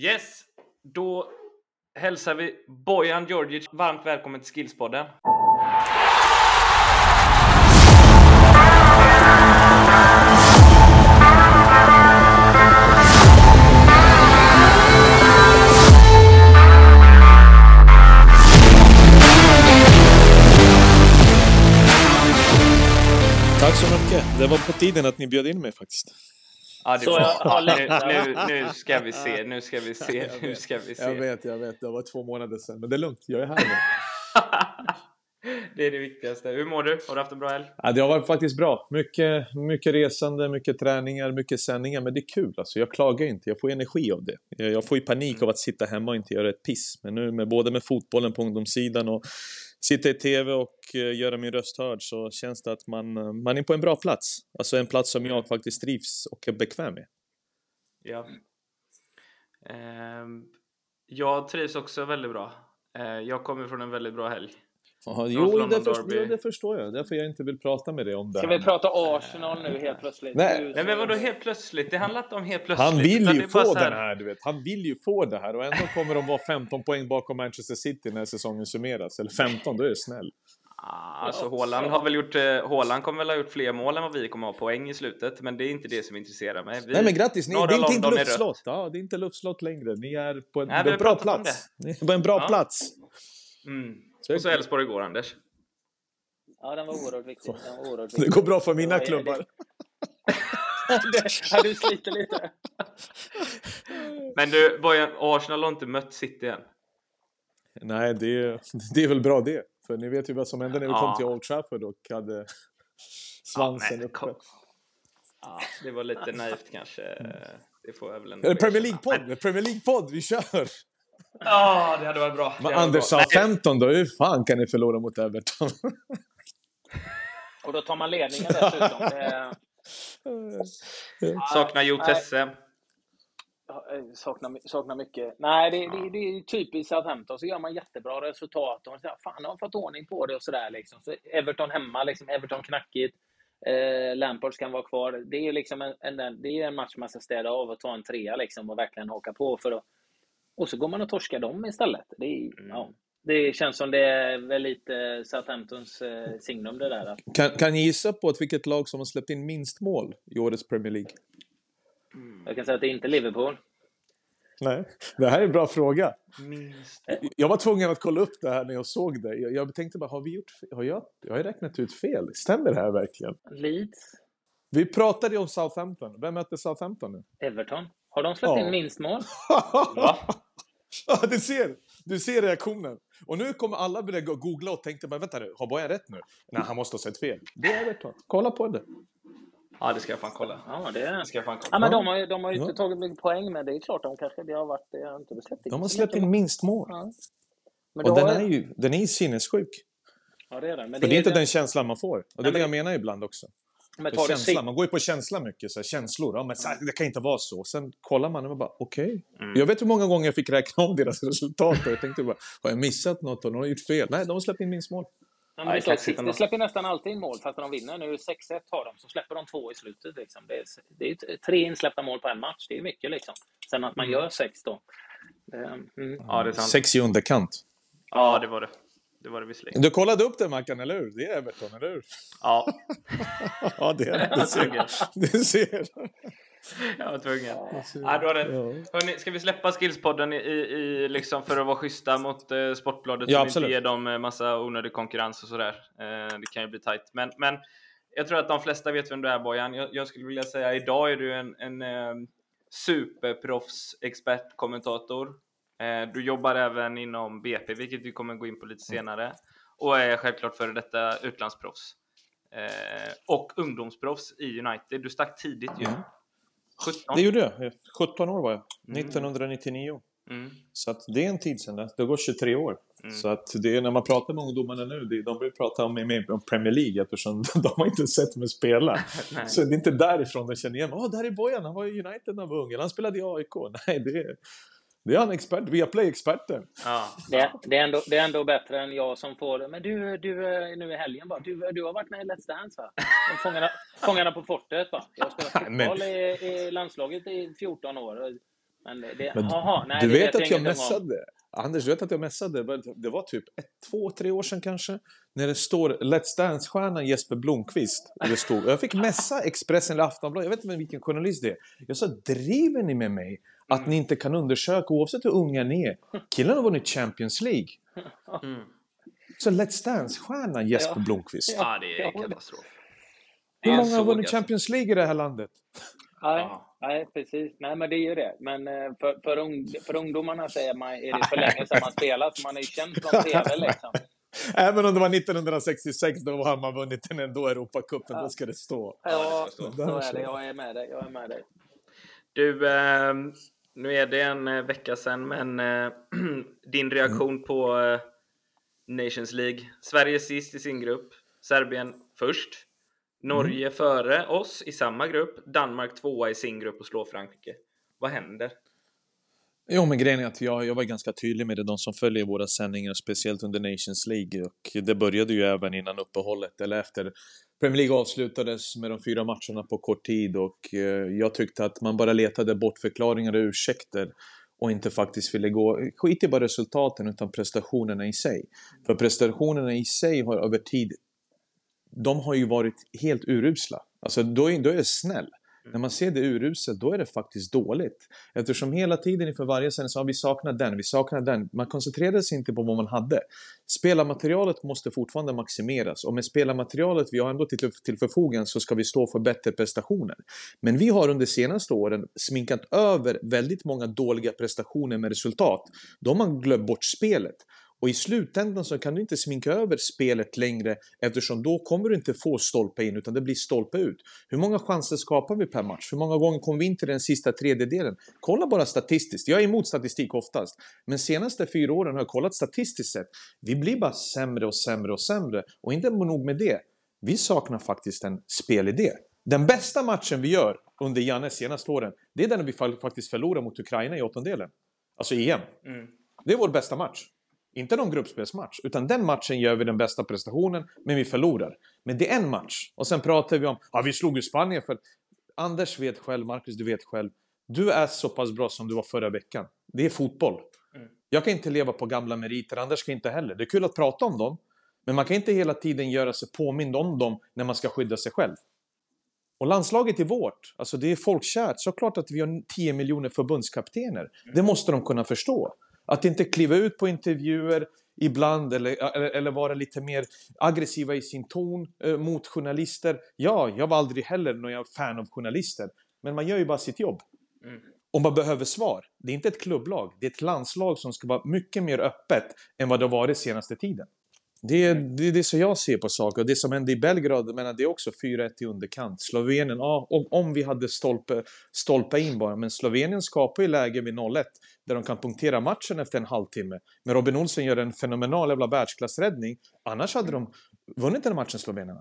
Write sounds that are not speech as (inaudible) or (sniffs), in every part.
Yes, då hälsar vi Bojan Djordjic varmt välkommen till Skillspodden. Tack så mycket. Det var på tiden att ni bjöd in mig faktiskt. Ja, Så jag- ja, nu, nu, nu ska vi se, nu ska vi se, Jag nu ska vi Jag se. vet, jag vet. Det var två månader sedan. Men det är lugnt. Jag är här nu. (laughs) Det är det viktigaste. Hur mår du? Har du haft en bra helg? Ja, det har varit faktiskt bra. Mycket, mycket resande, mycket träningar, mycket sändningar. Men det är kul alltså. Jag klagar inte. Jag får energi av det. Jag jag får ju panik av att sitta hemma och inte göra ett piss. Men nu med både med fotbollen på ungdomssidan och sitta i TV och eh, göra min röst hörd så känns det att man, eh, man är på en bra plats. Alltså en plats som jag faktiskt trivs och är bekväm med. Ja. Ehm, jag trivs också väldigt bra. Eh, jag kommer från en väldigt bra helg. Ja, North jo, det, först, jo, det förstår jag. Därför jag inte vill prata med dig om det Ska här. vi prata Arsenal nu helt plötsligt? Nej. Nej men vadå helt plötsligt? Det handlar inte om helt plötsligt. Han vill ju få här- den här, du vet. Han vill ju få det här och ändå kommer de vara 15 poäng bakom Manchester City när säsongen summeras. Eller 15, då är det snäll. Ah, Alltså så. har väl gjort, eh, Haaland kommer väl ha gjort fler mål än vad vi kommer ha poäng i slutet, men det är inte det som intresserar mig. Vi, Nej men grattis, ni, det är inte är luftslott. Ja, det är inte luftslott längre. Ni är på en, Nej, en bra plats. Ni är på en bra Ja. plats. Mm. Så Och så Elfsborg igår, Anders. Ja, den var oerhört viktig. Den var oerhört det viktig. går bra för mina Ja, ja, klubbar. ja, du sliter lite. Men du, Bojan, Arsenal har inte mött City än. Nej, det är, det är väl bra det. För ni vet ju vad som hände när vi Ja. kom till Old Trafford och hade svansen men uppe. kom- Ja, det var lite naivt kanske. Det får jag väl ändå det Premier. League-podd? Men- Premier League-podd, vi kör! Ja, det hade varit bra. Det Men Anders varit bra. Nej, Southampton då, hur fan kan ni förlora mot Everton? (laughs) Och då tar man ledningen dessutom. Det, (laughs) Saknar Jo. Tesse. Eh, saknar, saknar mycket. Nej, det, det, det är typiskt Southampton. Så gör man jättebra resultat. Och man säger, fan, de har fått ordning på det och sådär. Liksom. Så Everton hemma, liksom, Everton knackigt. Eh, Lampard kan vara kvar. Det är ju liksom en, en, det är en match man ska städa av och ta en trea liksom, och verkligen haka på. För att, och så går man och torskar dem istället. Det, är, ja, det känns som det är väl lite Southamptons eh, signum det där. Att, Kan, kan ni gissa på att vilket lag som har släppt in minst mål i årets Premier League? jag kan säga att det är inte Liverpool. Nej, det här är en bra fråga. Minst. Jag var tvungen att kolla upp det här när jag såg det. Jag, jag tänkte bara, har vi gjort fel? Har jag, jag har räknat ut fel. Stämmer det här verkligen? Leeds, Vi pratade ju om Southampton. Vem möter Southampton nu? Everton. Har de släppt Ja. in minst mål? (laughs) Va? Ja, du ser! Du ser reaktionen. Och nu kommer alla börja googla och tänkte bara, vänta nu, har Bojan rätt nu? Nej, han måste ha sett fel. Det är Everton. Kolla på det. Ja, det ska jag fan kolla. Ja, det ska jag fan kolla. Ja, men de har ju, de har ju Ja. inte tagit mycket poäng, men det är klart de kanske det har varit... Det har inte släppt in De har släppt in minst mål. Ja. Men Och den är ju den är ju sinnessjuk. Ja, det är den. Men För det är inte den- den känslan man får. Och det är Nej, det jag men- menar ibland också. Men tar känsla. Man går ju på känsla mycket. Så här, känslor. Ja, men så här, det kan inte vara så. Sen kollar man och man bara, okej. Mm. Jag vet hur många gånger jag fick räkna om deras (laughs) resultat. Och jag tänkte bara, har jag missat något? Och de har gjort fel. Nej, de har släppt in minst mål. ja, Nej, det, ändå. City släpper nästan alltid in mål fast de vinner. Nu 6-1 har de, så släpper de två i slutet. Liksom. Det, är, det är tre insläppta mål på en match. Det är mycket liksom. Sen att man Mm. gör sex då. Det, mm. Ja, det är sant. Sex i underkant. Ja, det var det. Det var det visserligen. Du kollade upp det Mackan, eller hur? Det är Everton, eller hur? Ja, (laughs) Ja, det är det. Ser. Du ser. jag var tvungen. Ja. Du har rätt. Ja. Hörrni, ska vi släppa Skillspodden i, i, liksom för att vara schyssta mot eh, Sportbladet? Ja, absolut. inte ger dem eh, massa onödig konkurrens och sådär. Eh, det kan ju bli tajt. Men, men jag tror att de flesta vet vem du är Bojan. Jag, jag skulle vilja säga idag är du en, en eh, superproffs expert kommentator. Eh, du jobbar även inom BP, vilket vi kommer gå in på lite senare. Och är självklart före detta utlandsproffs. Eh, och ungdomsproffs i United. Du stack tidigt ju. Mm. 17. Det gjorde jag. 17 år var jag. Mm. 1999. Mm. Så att det är en tid sedan. Det det går 23 år. Mm. Så att det är när man pratar med ungdomarna nu, det, de vill prata om, om Premier League eftersom (laughs) de har inte sett mig spela. (laughs) Så det är inte därifrån de känner igen mig. Åh, där är Bojan, han var i United när han var ung. Han spelade i AIK. (laughs) Nej, det är, det är han expert. Viaplay-experten. Ja. Det, det, är ändå, det är ändå bättre än jag som får Men du, du eh, nu i helgen bara. Du, du har varit med i Let's Dance va? Fångarna, fångarna på fortet va? Jag har spelat (laughs) fotboll i, i landslaget i 14 år. Men det, Men aha, nej, du det vet att jag om. messade? Anders, du vet att jag messade? Det var typ ett, två, tre år sedan kanske. När det står Let's Dance-stjärnan Jesper Blomqvist. Och det stod, och jag fick messa Expressen eller Aftonbladet, jag vet inte vilken journalist det är. Jag sa, driver ni med mig? Att Mm. ni inte kan undersöka, oavsett hur unga ni är. Killen har vunnit Champions League. (laughs) Mm. Så Let's Dance-stjärnan Jesper Ja. Blomqvist. Ja. Det är katastrof. Hur många har vunnit Champions League i det här landet? Ja. Nej, precis. Nej, men det är ju det. Men eh, för, för, ung, för ungdomarna säger man, är det för länge sedan man spelat, man är ju känd från (laughs) TV liksom. Även om det var 1966, då har man vunnit den ändå, Europacupen. Ja. Då ska det stå. Ja, så är det. Jag är med dig. Jag är med dig. Du, eh, nu är det en eh, vecka sedan, men eh, (clears throat) din reaktion på eh, Nations League. Sverige sist i sin grupp, Serbien först, Norge före oss i samma grupp, Danmark tvåa i sin grupp och slår Frankrike. Vad händer? Jo, men grejen är att jag, jag var ganska tydlig med det, de som följer våra sändningar, speciellt under Nations League. Och det började ju även innan uppehållet, eller efter Premier League avslutades med de fyra matcherna på kort tid. Och eh, jag tyckte att man bara letade bortförklaringar och ursäkter och inte faktiskt ville gå, skit i bara resultaten, utan prestationerna i sig. För prestationerna i sig har över tid, de har ju varit helt urusla. Alltså då är, då är jag snäll. När man ser det uruselt, då är det faktiskt dåligt. Eftersom hela tiden inför varje sändning så har vi saknat den, vi saknar den. Man koncentrerade sig inte på vad man hade. Spelarmaterialet måste fortfarande maximeras och med spelarmaterialet vi har ändå till, till förfogande så ska vi stå för bättre prestationer. Men vi har under senaste åren sminkat över väldigt många dåliga prestationer med resultat. Då har man glömt bort spelet. Och i slutändan så kan du inte sminka över spelet längre eftersom då kommer du inte få stolpe in utan det blir stolpe ut. Hur många chanser skapar vi per match? Hur många gånger kommer vi in till den sista tredjedelen? Kolla bara statistiskt. Jag är emot statistik oftast. Men senaste fyra åren har jag kollat statistiskt sett. Vi blir bara sämre och sämre och sämre. Och inte nog med det. Vi saknar faktiskt en spelidé. Den bästa matchen vi gör under Jannes senaste åren, det är den vi faktiskt förlorar mot Ukraina i åttondelen. Alltså EM. Mm. Det är vår bästa match. Inte någon gruppspelsmatch, utan den matchen gör vi den bästa prestationen, men vi förlorar. Men det är en match. Och sen pratar vi om, ja vi slog ju Spanien för... Anders vet själv, Marcus du vet själv. Du är så pass bra som du var förra veckan. Det är fotboll. Mm. Jag kan inte leva på gamla meriter, Anders kan inte heller. Det är kul att prata om dem, men man kan inte hela tiden göra sig påmind om dem när man ska skydda sig själv. Och landslaget är vårt. Alltså det är folkkärt. Såklart att vi har 10 miljoner förbundskaptener. Det måste de kunna förstå. Att inte kliva ut på intervjuer ibland eller, eller, eller vara lite mer aggressiva i sin ton eh, mot journalister. Ja, jag var aldrig heller någon fan av journalister. Men man gör ju bara sitt jobb. Mm. Och man behöver svar. Det är inte ett klubblag. Det är ett landslag som ska vara mycket mer öppet än vad det har varit senaste tiden. Det är, det är det som jag ser på saker. Och det som hände i Belgrad, men det är också 4-1 i underkant. Slovenien, ja, om, om vi hade stolpe, stolpa in bara. Men Slovenien skapar ju läge vid 0-1 där de kan punktera matchen efter en halvtimme. Men Robin Olsen gör en fenomenal jävla världsklassräddning. Annars hade de vunnit den matchen, slovenerna.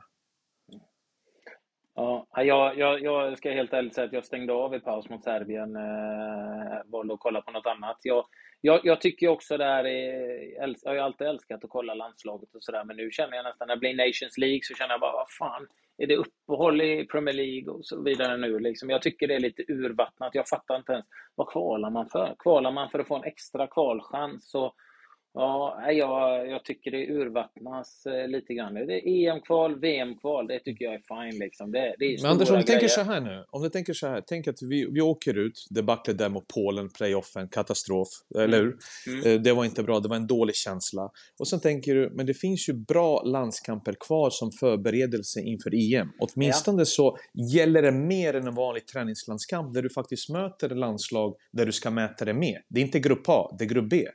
Ja, jag, jag, jag ska helt ärligt säga att jag stängde av i paus mot Serbien. Eh, valde att kolla på något annat. Jag, jag, jag tycker också det här är, jag har ju alltid älskat att kolla landslaget och sådär, men nu känner jag nästan, när det blir Nations League så känner jag bara, vad fan, är det uppehåll i Premier League och så vidare nu liksom? Jag tycker det är lite urvattnat. Jag fattar inte ens, vad kvalar man för? Kvalar man för att få en extra kvalchans? Och, Ja, jag, jag tycker det urvattnas eh, lite grann. Det är EM-kval, VM-kval, det tycker jag är fine. Liksom. Det, det är Men Anders, om du tänker så här nu. Om du tänker så här. Tänk att vi, vi åker ut, debaclet där mot Polen, playoffen, katastrof. Eller hur? Mm. Eh, Det var inte bra, det var en dålig känsla. Och sen tänker du, men det finns ju bra landskamper kvar som förberedelse inför EM. Åtminstone så gäller det mer än en vanlig träningslandskamp där du faktiskt möter landslag där du ska mäta det med. Det är inte grupp A, det är grupp B.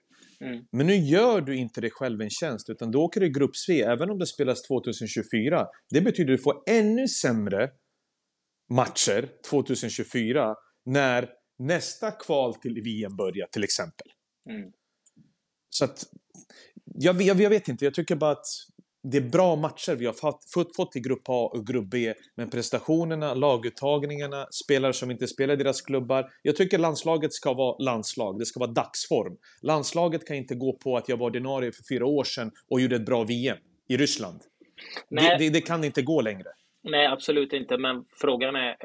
Mm. Men nu gör du inte dig själv en tjänst, utan du åker i grupp C, även om det spelas 2024. Det betyder att du får ännu sämre matcher 2024 när nästa kval till VM börjar, till exempel. Mm. Så att, jag, jag, jag vet inte, jag tycker bara att det är bra matcher vi har fått, fått, i Grupp A och Grupp B. Men prestationerna, laguttagningarna, spelare som inte spelar i deras klubbar. Jag tycker landslaget ska vara landslag, det ska vara dagsform. Landslaget kan inte gå på att jag var ordinarie för fyra år sedan och gjorde ett bra VM i Ryssland. Det, det, det kan inte gå längre. Nej, absolut inte. Men frågan är,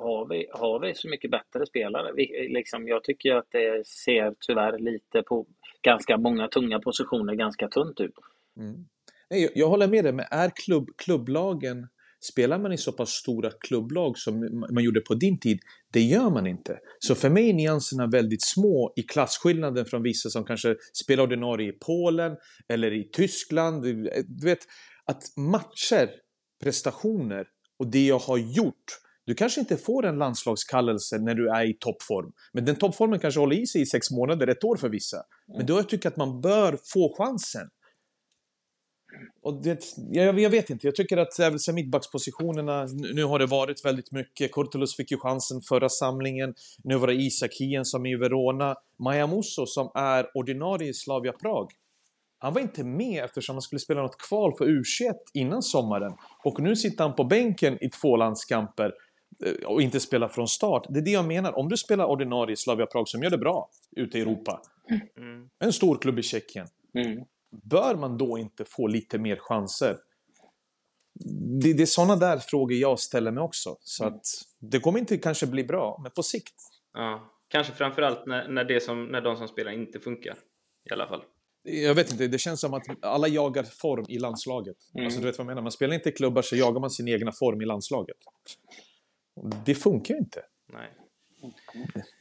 har vi, har vi så mycket bättre spelare? Vi, liksom, jag tycker att det ser tyvärr lite på ganska många tunga positioner ganska tunt ut. Mm. Nej, jag, jag håller med dig, men är klubb, klubblagen Spelar man i så pass stora klubblag som man gjorde på din tid, det gör man inte. Så för mig är nyanserna väldigt små i klasskillnaden från vissa som kanske spelar ordinarie i Polen eller i Tyskland. Du vet, att matcher, prestationer och det jag har gjort du kanske inte får en landslagskallelse när du är i toppform. Men den toppformen kanske håller i sig i sex månader, ett år för vissa. Men då tycker jag att man bör få chansen. Och det, jag, jag, vet inte, jag tycker att även mittbackspositionerna, nu har det varit väldigt mycket. Kurtulus fick ju chansen förra samlingen. Nu var det Isak Hien som är i Verona. Maja Musso som är ordinarie i Slavia Prag. Han var inte med eftersom han skulle spela något kval för U21 innan sommaren. Och nu sitter han på bänken i två landskamper eh, och inte spelar från start. Det är det jag menar. Om du spelar ordinarie i Slavia Prag som gör det bra ute i Europa. Mm. En stor klubb i Tjeckien. Mm bör man då inte få lite mer chanser? Det, det är sådana där frågor jag ställer mig också. Så att det kommer inte kanske bli bra, men på sikt. Ja, kanske framförallt när, när, det som, när de som spelar inte funkar. I alla fall. Jag vet inte, det känns som att alla jagar form i landslaget. Mm. Alltså, du vet vad jag menar? Man spelar inte i klubbar så jagar man sin egna form i landslaget. Det funkar ju inte. Nej.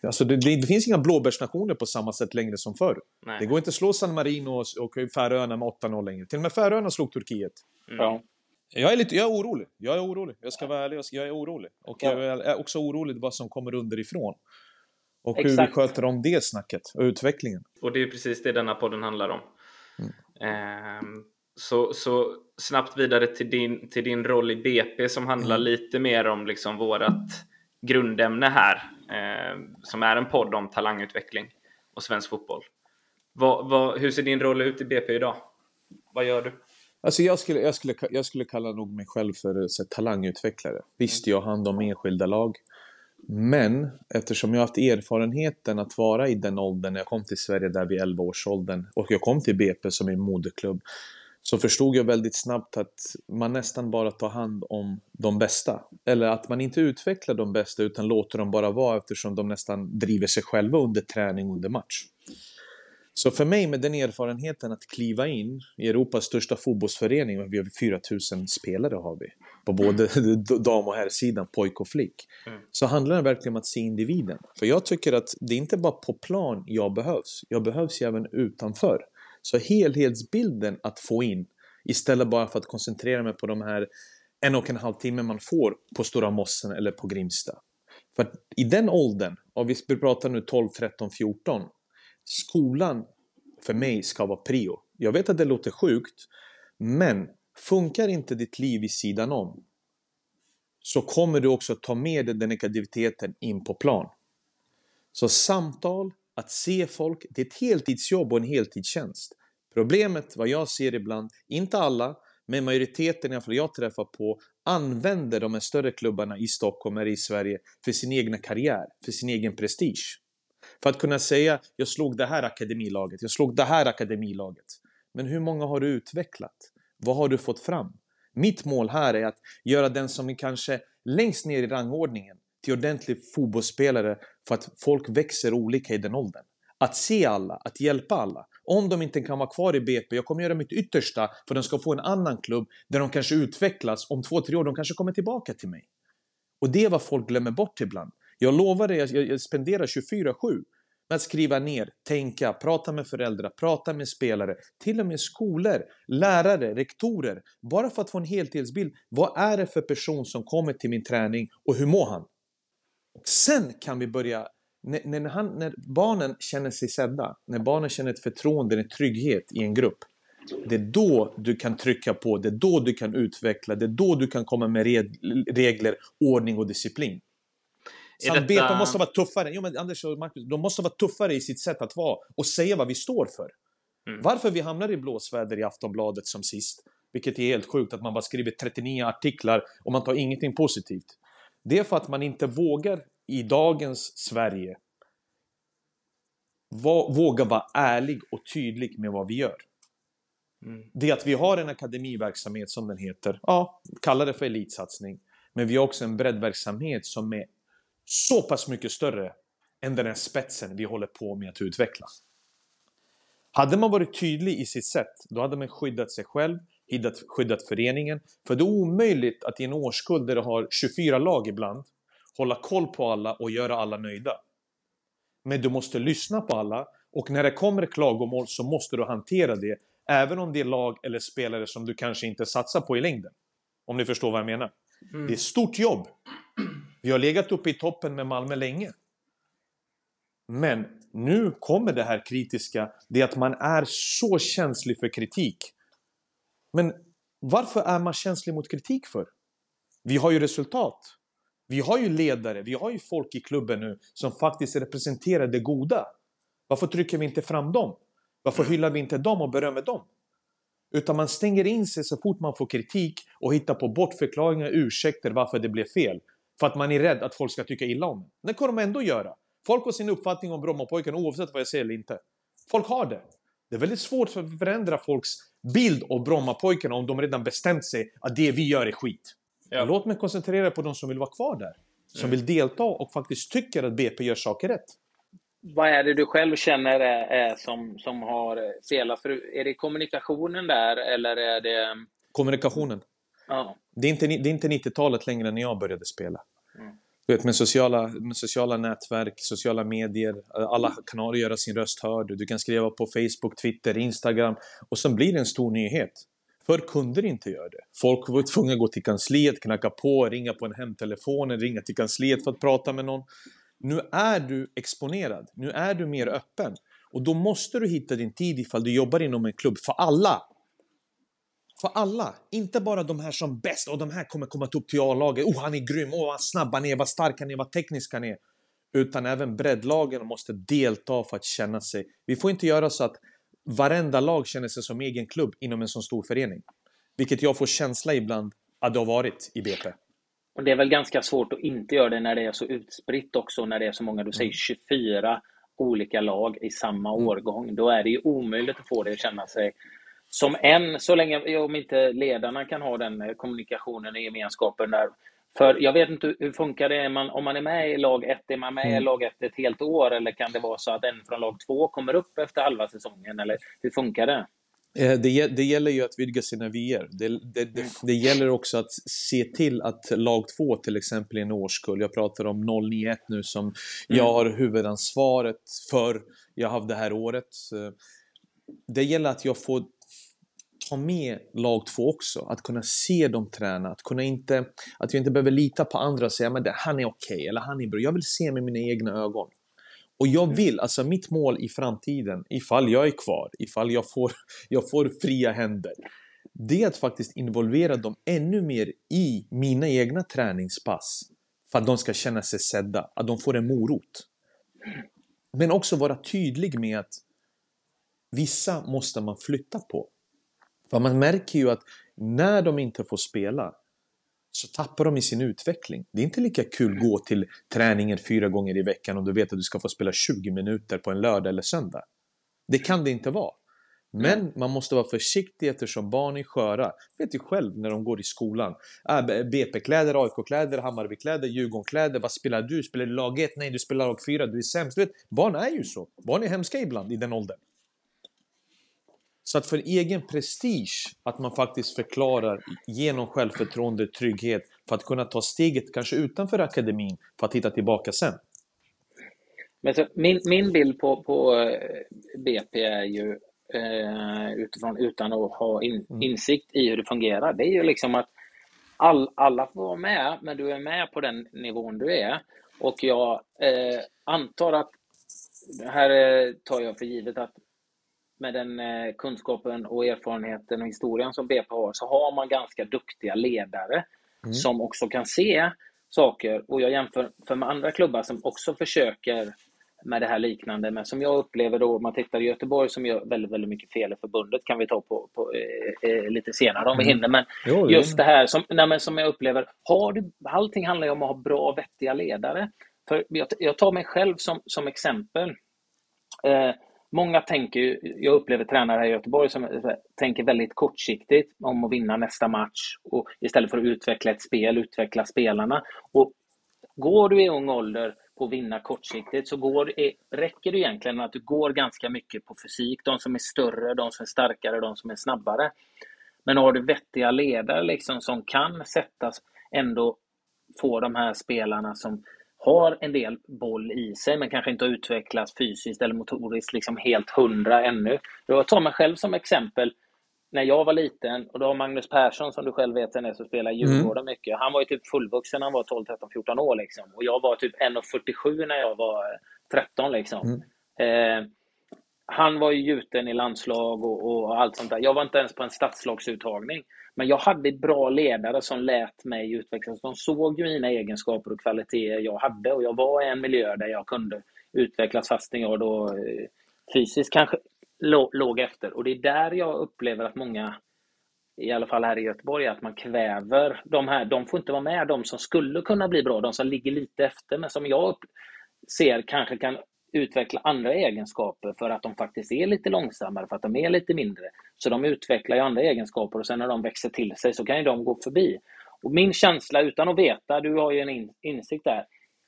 Alltså det, det, det, finns inga blåbärsnationer på samma sätt längre som förr. Nej. Det går inte att slå San Marino och, och Färöarna med 8-0 längre. Till och med Färöarna slog Turkiet. Mm. Ja. Jag är, lite, jag är orolig. Jag är orolig. Jag ska vara ärlig. Jag är orolig. Och ja. jag är också orolig vad som kommer underifrån. Och Exakt. hur vi sköter om det snacket och utvecklingen. Och det är precis det denna podden handlar om. Mm. Ehm, så, så snabbt vidare till din, till din roll i BP som handlar mm. lite mer om liksom vårat grundämne här, Eh, som är en podd om talangutveckling och svensk fotboll. Vad, vad, hur ser din roll ut i BP idag? Vad gör du? Alltså jag, skulle, jag, skulle, jag skulle kalla nog mig själv för så, talangutvecklare. Visst, jag har hand om enskilda lag. Men eftersom jag har haft erfarenheten att vara i den åldern när jag kom till Sverige där vid 11-årsåldern och jag kom till BP som är moderklubb så förstod jag väldigt snabbt att man nästan bara tar hand om de bästa. Eller att man inte utvecklar de bästa utan låter dem bara vara eftersom de nästan driver sig själva under träning under match. Så för mig med den erfarenheten att kliva in i Europas största fotbollsförening, vi har 4000 spelare har vi, på både (laughs) dam och herrsidan, pojk och flick. Mm. Så handlar det verkligen om att se individen. För jag tycker att det är inte bara på plan jag behövs, jag behövs även utanför. Så helhetsbilden att få in istället bara för att koncentrera mig på de här en och en halv timme man får på Stora Mossen eller på Grimsta. För att i den åldern, och vi pratar nu 12, 13, 14, skolan för mig ska vara prio. Jag vet att det låter sjukt, men funkar inte ditt liv i sidan om så kommer du också ta med dig den negativiteten in på plan. Så samtal, att se folk, det är ett heltidsjobb och en heltidstjänst. Problemet, vad jag ser ibland, inte alla, men majoriteten i alla fall jag träffar på, använder de här större klubbarna i Stockholm eller i Sverige för sin egna karriär, för sin egen prestige. För att kunna säga, jag slog det här akademilaget, jag slog det här akademilaget. Men hur många har du utvecklat? Vad har du fått fram? Mitt mål här är att göra den som är kanske längst ner i rangordningen till ordentlig fotbollsspelare för att folk växer olika i den åldern. Att se alla, att hjälpa alla. Om de inte kan vara kvar i BP, jag kommer göra mitt yttersta för att de ska få en annan klubb där de kanske utvecklas. Om två, tre år, de kanske kommer tillbaka till mig. Och det är vad folk glömmer bort ibland. Jag lovar dig, jag, jag spenderar 24-7 med att skriva ner, tänka, prata med föräldrar, prata med spelare, till och med skolor, lärare, rektorer, bara för att få en helhetsbild. Vad är det för person som kommer till min träning och hur mår han? Och sen kan vi börja, när, när, han, när barnen känner sig sedda, när barnen känner ett förtroende, en trygghet i en grupp. Det är då du kan trycka på, det är då du kan utveckla, det är då du kan komma med regler, ordning och disciplin. Samt detta... måste vara tuffare. Jo, men Anders och Marcus, de måste vara tuffare i sitt sätt att vara och säga vad vi står för. Mm. Varför vi hamnar i blåsväder i Aftonbladet som sist, vilket är helt sjukt att man bara skriver 39 artiklar och man tar ingenting positivt. Det är för att man inte vågar i dagens Sverige våga vara ärlig och tydlig med vad vi gör. Mm. Det att vi har en akademiverksamhet som den heter, ja, kalla det för elitsatsning. Men vi har också en breddverksamhet som är så pass mycket större än den här spetsen vi håller på med att utveckla. Hade man varit tydlig i sitt sätt, då hade man skyddat sig själv, skyddat, skyddat föreningen. För det är omöjligt att i en årskull där du har 24 lag ibland, hålla koll på alla och göra alla nöjda. Men du måste lyssna på alla och när det kommer klagomål så måste du hantera det. Även om det är lag eller spelare som du kanske inte satsar på i längden. Om ni förstår vad jag menar. Mm. Det är stort jobb. Vi har legat uppe i toppen med Malmö länge. Men nu kommer det här kritiska, det är att man är så känslig för kritik. Men varför är man känslig mot kritik för? Vi har ju resultat. Vi har ju ledare, vi har ju folk i klubben nu som faktiskt representerar det goda. Varför trycker vi inte fram dem? Varför hyllar vi inte dem och berömmer dem? Utan man stänger in sig så fort man får kritik och hittar på bortförklaringar, ursäkter varför det blev fel. För att man är rädd att folk ska tycka illa om det. Det kommer de ändå göra. Folk har sin uppfattning om Brommapojken oavsett vad jag säger eller inte. Folk har det. Det är väldigt svårt att förändra folks bild av Brommapojkarna om de redan bestämt sig att det vi gör är skit. Ja. Låt mig koncentrera på de som vill vara kvar där. Som mm. vill delta och faktiskt tycker att BP gör saker rätt. Vad är det du själv känner är, är som, som har felat? För är det kommunikationen där eller är det... Kommunikationen. Ja. Det är inte, inte 90-talet längre när jag började spela. Du vet, med sociala, med sociala nätverk, sociala medier, alla kanaler göra sin röst hörd. Du kan skriva på Facebook, Twitter, Instagram och sen blir det en stor nyhet. För kunder inte gör det. Folk var tvungna att gå till kansliet, knacka på, ringa på en hemtelefon, ringa till kansliet för att prata med någon. Nu är du exponerad, nu är du mer öppen. Och då måste du hitta din tid ifall du jobbar inom en klubb för alla. För alla, inte bara de här som bäst och de här kommer komma upp till A-laget. Oh, han är grym, oh, vad snabb han är, vad stark han är, vad teknisk han är. Utan även breddlagen måste delta för att känna sig. Vi får inte göra så att varenda lag känner sig som egen klubb inom en så stor förening. Vilket jag får känsla ibland att det har varit i BP. Och det är väl ganska svårt att inte göra det när det är så utspritt också, när det är så många, du säger 24 mm. olika lag i samma mm. årgång. Då är det ju omöjligt att få det att känna sig som en, så länge om inte ledarna kan ha den eh, kommunikationen i gemenskapen där. För jag vet inte hur funkar det man, om man är med i lag 1, är man med mm. i lag 1 ett helt år eller kan det vara så att en från lag 2 kommer upp efter halva säsongen eller hur funkar det? Eh, det, det gäller ju att vidga sina vyer. Det, det, det, det, gäller också att se till att lag 2 till exempel i en årskull, jag pratar om 091 nu som mm. jag har huvudansvaret för, jag har det här året. Det gäller att jag får ta med lag två också. Att kunna se dem träna, att kunna inte, att jag inte behöver lita på andra och säga men han är okej okay, eller han är bra. Jag vill se med mina egna ögon. Och jag mm. vill, alltså mitt mål i framtiden, ifall jag är kvar, ifall jag får, (laughs) jag får fria händer, det är att faktiskt involvera dem ännu mer i mina egna träningspass. För att de ska känna sig sedda, att de får en morot. Men också vara tydlig med att vissa måste man flytta på. För man märker ju att när de inte får spela så tappar de i sin utveckling. Det är inte lika kul att gå till träningen fyra gånger i veckan om du vet att du ska få spela 20 minuter på en lördag eller söndag. Det kan det inte vara. Men man måste vara försiktig eftersom barn är sköra. Vet ju själv när de går i skolan. Äh, BP-kläder, AIK-kläder, Hammarby-kläder, Djurgården-kläder. Vad spelar du? Spelar du lag 1? Nej, du spelar lag 4. Du är sämst. Du vet, barn är ju så. Barn är hemska ibland i den åldern. Så att för egen prestige, att man faktiskt förklarar genom självförtroende, trygghet, för att kunna ta steget kanske utanför akademin, för att hitta tillbaka sen. Men så, min, min bild på, på eh, BP är ju, eh, utifrån, utan att ha in, mm. insikt i hur det fungerar, det är ju liksom att all, alla får vara med, men du är med på den nivån du är. Och jag eh, antar att, här eh, tar jag för givet att med den eh, kunskapen och erfarenheten och historien som BP har, så har man ganska duktiga ledare mm. som också kan se saker. Och jag jämför för med andra klubbar som också försöker med det här liknande, men som jag upplever då, man tittar i Göteborg som gör väldigt, väldigt mycket fel i förbundet, kan vi ta på, på eh, eh lite senare om vi mm. hinner. Men jo, just det här som, nej, som jag upplever, har du, allting handlar ju om att ha bra, vettiga ledare. För jag, jag tar mig själv som, som exempel. Eh, många tänker, jag upplever tränare här i Göteborg som tänker väldigt kortsiktigt om att vinna nästa match och istället för att utveckla ett spel, utveckla spelarna. Och går du i ung ålder på att vinna kortsiktigt så går, räcker det egentligen att du går ganska mycket på fysik. De som är större, de som är starkare, de som är snabbare. Men har du vettiga ledare liksom som kan sättas ändå få de här spelarna som har en del boll i sig men kanske inte har utvecklats fysiskt eller motoriskt liksom helt hundra ännu. Jag tar mig själv som exempel. När jag var liten, och då har Magnus Persson som du själv vet är som spelar i. Djurgården mm. mycket. Han var ju typ fullvuxen när han var 12, 13, 14 år liksom. Och jag var typ 1,47 när jag var 13 liksom. Mm. Eh, han var ju gjuten i landslag och, och, allt sånt där. Jag var inte ens på en stadslagsuttagning. Men jag hade bra ledare som lät mig utvecklas. De såg ju mina egenskaper och kvaliteter jag hade och jag var i en miljö där jag kunde utvecklas fastän jag då eh, fysiskt kanske låg efter. Och det är där jag upplever att många, i alla fall här i Göteborg, att man kväver de här. De får inte vara med, de som skulle kunna bli bra, de som ligger lite efter, men som jag ser kanske kan utveckla andra egenskaper för att de faktiskt är lite långsammare, för att de är lite mindre. Så de utvecklar ju andra egenskaper och sen när de växer till sig så kan ju de gå förbi. Och min känsla, utan att veta, du har ju en insikt där,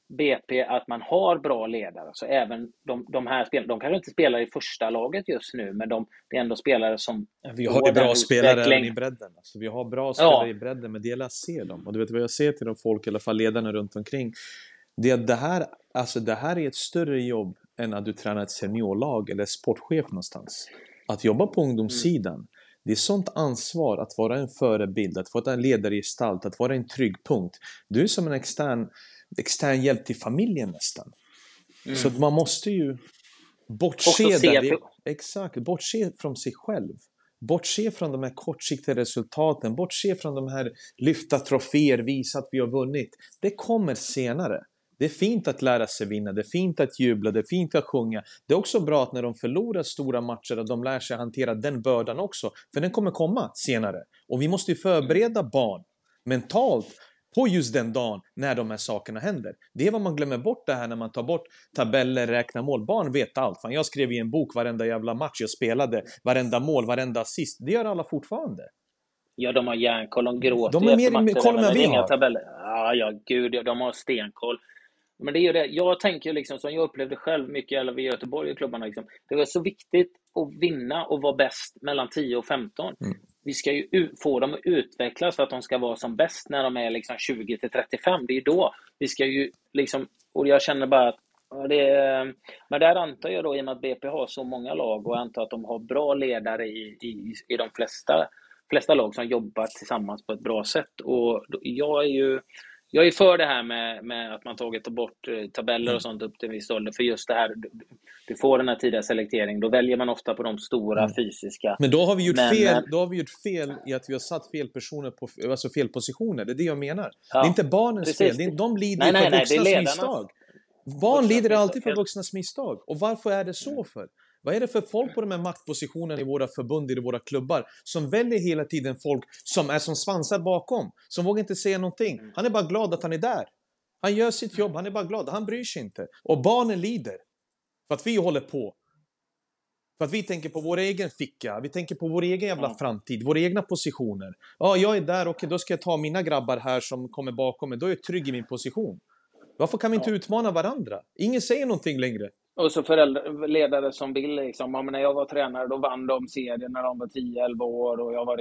BP, att man har bra ledare. Så även de, de här spelarna, de kanske inte spelar i första laget just nu, men de, det är ändå spelare som... Vi har ju bra spelare även i bredden. Alltså, vi har bra spelare ja. i bredden, men det gäller att se dem. Och du vet vad jag ser till de folk, i alla fall ledarna runt omkring, det, det, här, alltså det här är ett större jobb än att du tränar ett seniorlag eller sportchef någonstans. Att jobba på ungdomssidan, mm. det är sånt ansvar att vara en förebild, att vara en ledargestalt, att vara en trygg punkt. Du är som en extern, extern hjälp till familjen nästan. Mm. Så man måste ju bortse, där, exakt, bortse från sig själv. Bortse från de här kortsiktiga resultaten, bortse från de här lyfta troféer, visa att vi har vunnit. Det kommer senare. Det är fint att lära sig vinna, det är fint att jubla, det är fint att sjunga. Det är också bra att när de förlorar stora matcher att de lär sig hantera den bördan också, för den kommer komma senare. Och vi måste ju förbereda barn mentalt på just den dagen när de här sakerna händer. Det är vad man glömmer bort det här när man tar bort tabeller, räknar mål. Barn vet allt. Fan, jag skrev i en bok varenda jävla match jag spelade, varenda mål, varenda assist. Det gör alla fortfarande. Ja, de har järnkoll. De gråter De har mer koll än vi har. Tabeller. Ja, ja, gud, de har stenkoll. Men det är ju det, jag tänker liksom som jag upplevde själv mycket i Göteborg och klubbarna. Liksom, det var så viktigt att vinna och vara bäst mellan 10 och 15. Mm. Vi ska ju få dem att utvecklas för att de ska vara som bäst när de är liksom 20 till 35. Det är då vi ska ju liksom, och jag känner bara att det är, men där antar jag då, i och med att BP har så många lag och jag antar att de har bra ledare i, i, i de flesta, flesta lag som jobbar tillsammans på ett bra sätt. Och jag är ju jag är för det här med, med att man tagit bort eh, tabeller och mm. sånt upp till en viss ålder. För just det här, du får den här tidiga selekteringen. Då väljer man ofta på de stora mm. fysiska. Men då har vi gjort men, fel. Då har vi gjort fel i att vi har satt fel personer på alltså fel positioner. Det är det jag menar. Ja, det är inte barnens precis. fel. Det är, de lider nej, för nej, vuxnas nej, misstag. Barn lider alltid för vuxnas misstag. Och varför är det så mm. för? Vad är det för folk på de här maktpositionerna i våra förbund, i våra klubbar, som väljer hela tiden folk som är som svansar bakom, som vågar inte säga någonting. Mm. Han är bara glad att han är där. Han gör sitt jobb, han är bara glad, han bryr sig inte. Och barnen lider. För att vi håller på. För att vi tänker på vår egen ficka, vi tänker på vår egen jävla framtid, våra egna positioner. Ja, jag är där, okej, okay, då ska jag ta mina grabbar här som kommer bakom mig, då är jag trygg i min position. Varför kan vi inte utmana varandra? Ingen säger någonting längre. Och så föräldrar, ledare som vill liksom, ja, när jag var tränare då vann de serien när de var 10-11 år och jag var,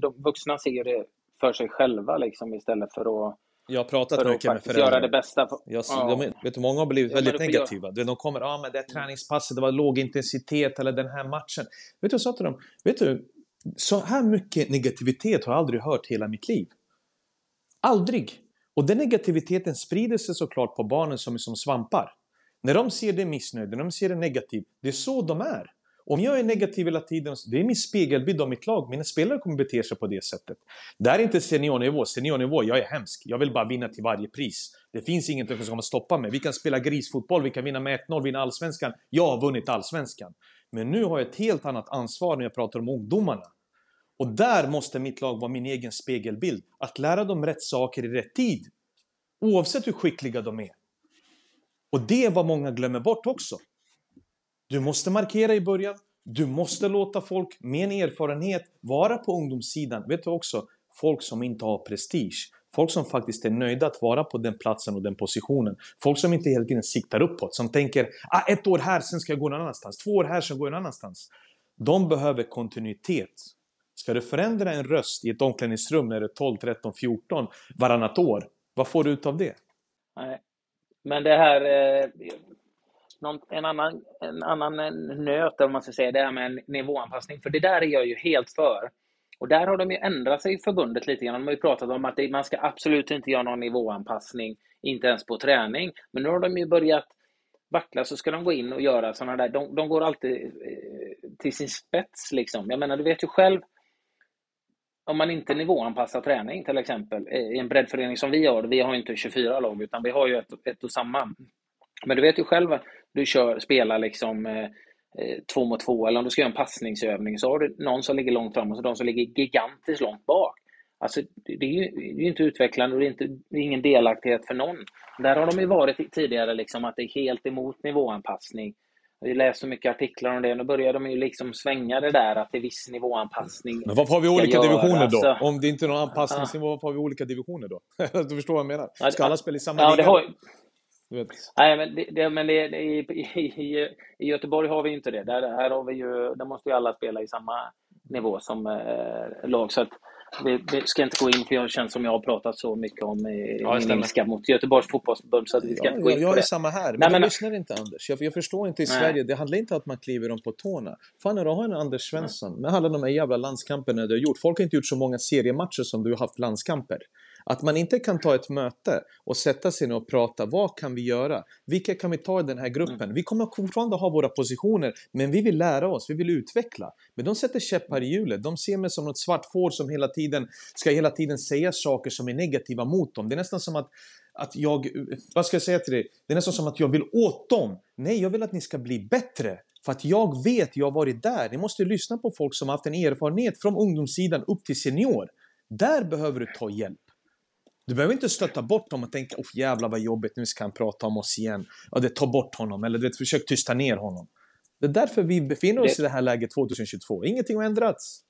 de vuxna ser det för sig själva liksom istället för att jag har pratat mycket med föräldrar. göra det bästa. För, jag, ja. de, vet, många har blivit väldigt negativa. Göra. De kommer, ja ah, men det träningspasset, det var låg intensitet eller den här matchen. Vet du jag sa till dem? Vet du, så här mycket negativitet har jag aldrig hört hela mitt liv. Aldrig! Och den negativiteten sprider sig såklart på barnen som är som svampar. När de ser det missnöjd, när de ser det negativt, det är så de är. Om jag är negativ hela tiden, det är min spegelbild av mitt lag. Mina spelare kommer bete sig på det sättet. Det här är inte seniornivå. Seniornivå, jag är hemsk. Jag vill bara vinna till varje pris. Det finns ingenting som kommer stoppa mig. Vi kan spela grisfotboll, vi kan vinna med 1-0, vinna allsvenskan. Jag har vunnit allsvenskan. Men nu har jag ett helt annat ansvar när jag pratar om ungdomarna. Och där måste mitt lag vara min egen spegelbild. Att lära dem rätt saker i rätt tid. Oavsett hur skickliga de är. Och det är vad många glömmer bort också. Du måste markera i början. Du måste låta folk med en erfarenhet vara på ungdomssidan. Vet du också, folk som inte har prestige. Folk som faktiskt är nöjda att vara på den platsen och den positionen. Folk som inte hela tiden siktar uppåt. Som tänker ah, ett år här, sen ska jag gå någon annanstans. Två år här, sen går jag någon annanstans. De behöver kontinuitet. Ska du förändra en röst i ett omklädningsrum när du är 12, 13, 14 varannat år, vad får du ut av det? Nej. Men det här, eh, en, annan, en annan eh, nöt, om man ska säga, det här med nivåanpassning, för det där är jag ju helt för. Och där har de ju ändrat sig i förbundet lite grann. De har ju pratat om att man ska absolut inte göra någon nivåanpassning, inte ens på träning. Men nu har de ju börjat vackla så ska de gå in och göra sådana där, de, de går alltid eh, till sin spets liksom. Jag menar, du vet ju själv om man inte nivåanpassar träning till exempel i en breddförening som vi har, vi har inte 24 lag utan vi har ju ett, ett och samma. Men du vet ju själv, du kör, spelar liksom eh, eh, två mot två eller om du ska göra en passningsövning så har du någon som ligger långt fram och så de som ligger gigantiskt långt bak. Alltså, det är ju det är inte utvecklande och det är, inte, det är ingen delaktighet för någon. Där har de ju varit tidigare, liksom, att det är helt emot nivåanpassning. Vi läser mycket artiklar om det. Nu börjar de ju liksom svänga det där att det är viss nivåanpassning. Men varför har vi olika divisioner då? Alltså, om det inte är någon anpassningsnivå, varför har vi olika divisioner då? (laughs) du förstår vad jag menar? Ska alla spela i samma ja, liga? Har, Nej, men, det, det, men det, i, i, i, Göteborg har vi inte det. Där, här har vi ju, där måste ju alla spela i samma nivå som eh, lag. Så att, vi, vi, ska inte gå in, för jag känns som jag har pratat så mycket om eh, ja, min ilska mot Göteborgs fotbollsförbund, så att vi ska ja, inte gå in jag, på jag det. är samma här, men, Nej, men lyssnar inte Anders. Jag, jag förstår inte i Nej. Sverige, det handlar inte om att man kliver dem på tårna. Fan, när du har en Anders Svensson, med alla de här jävla landskamperna du har gjort. Folk har inte gjort så många seriematcher som du har haft landskamper. Att man inte kan ta ett möte och sätta sig ner och prata. Vad kan vi göra? Vilka kan vi ta i den här gruppen? Vi kommer fortfarande ha våra positioner, men vi vill lära oss, vi vill utveckla. Men de sätter käppar i hjulet. De ser mig som något svart får som hela tiden ska hela tiden säga saker som är negativa mot dem. Det är nästan som att att jag, vad ska jag säga till dig? Det är nästan som att jag vill åt dem. Nej, jag vill att ni ska bli bättre. För att jag vet, jag har varit där. Ni måste lyssna på folk som har haft en erfarenhet från ungdomssidan upp till senior. Där behöver du ta hjälp. Du behöver inte stötta bort dem och tänka oh jävlar vad jobbigt, nu ska han prata om oss igen. Ja, det, ta bort honom, eller det, försök tysta ner honom. Det är därför vi befinner oss det... i det här läget 2022. Ingenting har ändrats.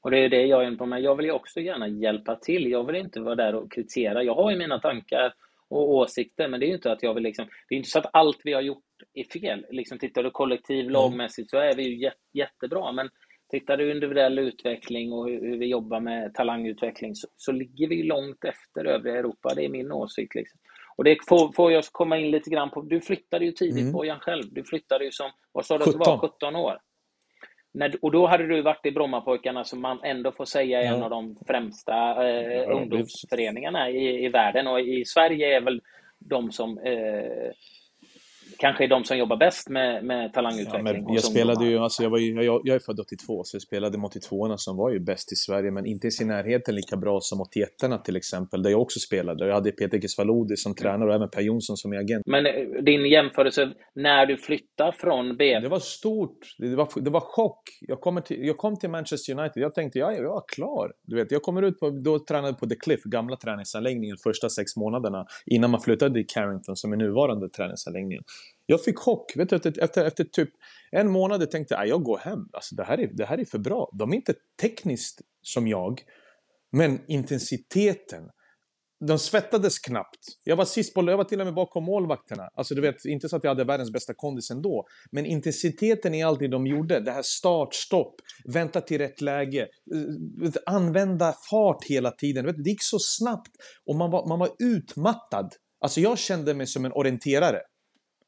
Och det är det jag är inne på, men jag vill ju också gärna hjälpa till. Jag vill inte vara där och kritisera. Jag har ju mina tankar och åsikter, men det är ju inte att jag vill liksom... Det är inte så att allt vi har gjort är fel. Liksom, tittar du kollektiv, lagmässigt, så är vi ju jättebra, men Tittar du individuell utveckling och hur, vi jobbar med talangutveckling så, så, ligger vi långt efter övriga Europa. Det är min åsikt. Liksom. Och det får, får jag komma in lite grann på. Du flyttade ju tidigt, mm. Bojan själv. Du flyttade ju som, vad sa du 17. var, 17 år? När, och då hade du varit i Brommapojkarna som man ändå får säga är ja. en av de främsta eh, ja, ungdomsföreningarna i, i världen. Och i Sverige är väl de som eh, kanske är de som jobbar bäst med, med talangutveckling. Ja, jag spelade ju, alltså jag, var ju, jag, jag är född 82, så jag spelade med 82 som var ju bäst i Sverige, men inte i sin närheten lika bra som 81 till exempel, där jag också spelade. Jag hade Peter Kisvalodi som tränare och även Per Jonsson som agent. Men eh, din jämförelse när du flyttade från B? Det var stort. Det var, det var chock. Jag, kommer till, jag kom till Manchester United, jag tänkte jag, jag är klar. Du vet, jag kommer ut på, då tränade på The Cliff, gamla träningsanläggningen, första sex månaderna innan man flyttade till Carrington som är nuvarande träningsanläggningen. Jag fick chock. Vet du, efter, efter, efter typ en månad tänkte jag jag går hem. Alltså, det, här är, det här är för bra. De är inte tekniskt som jag, men intensiteten. De svettades knappt. Jag var sist på jag var till och med bakom målvakterna. Alltså du vet, inte så att jag hade världens bästa kondis ändå. Men intensiteten i allt det de gjorde, det här start, stopp, vänta till rätt läge, eh, använda fart hela tiden. Vet, det gick så snabbt och man var, man var utmattad. Alltså jag kände mig som en orienterare.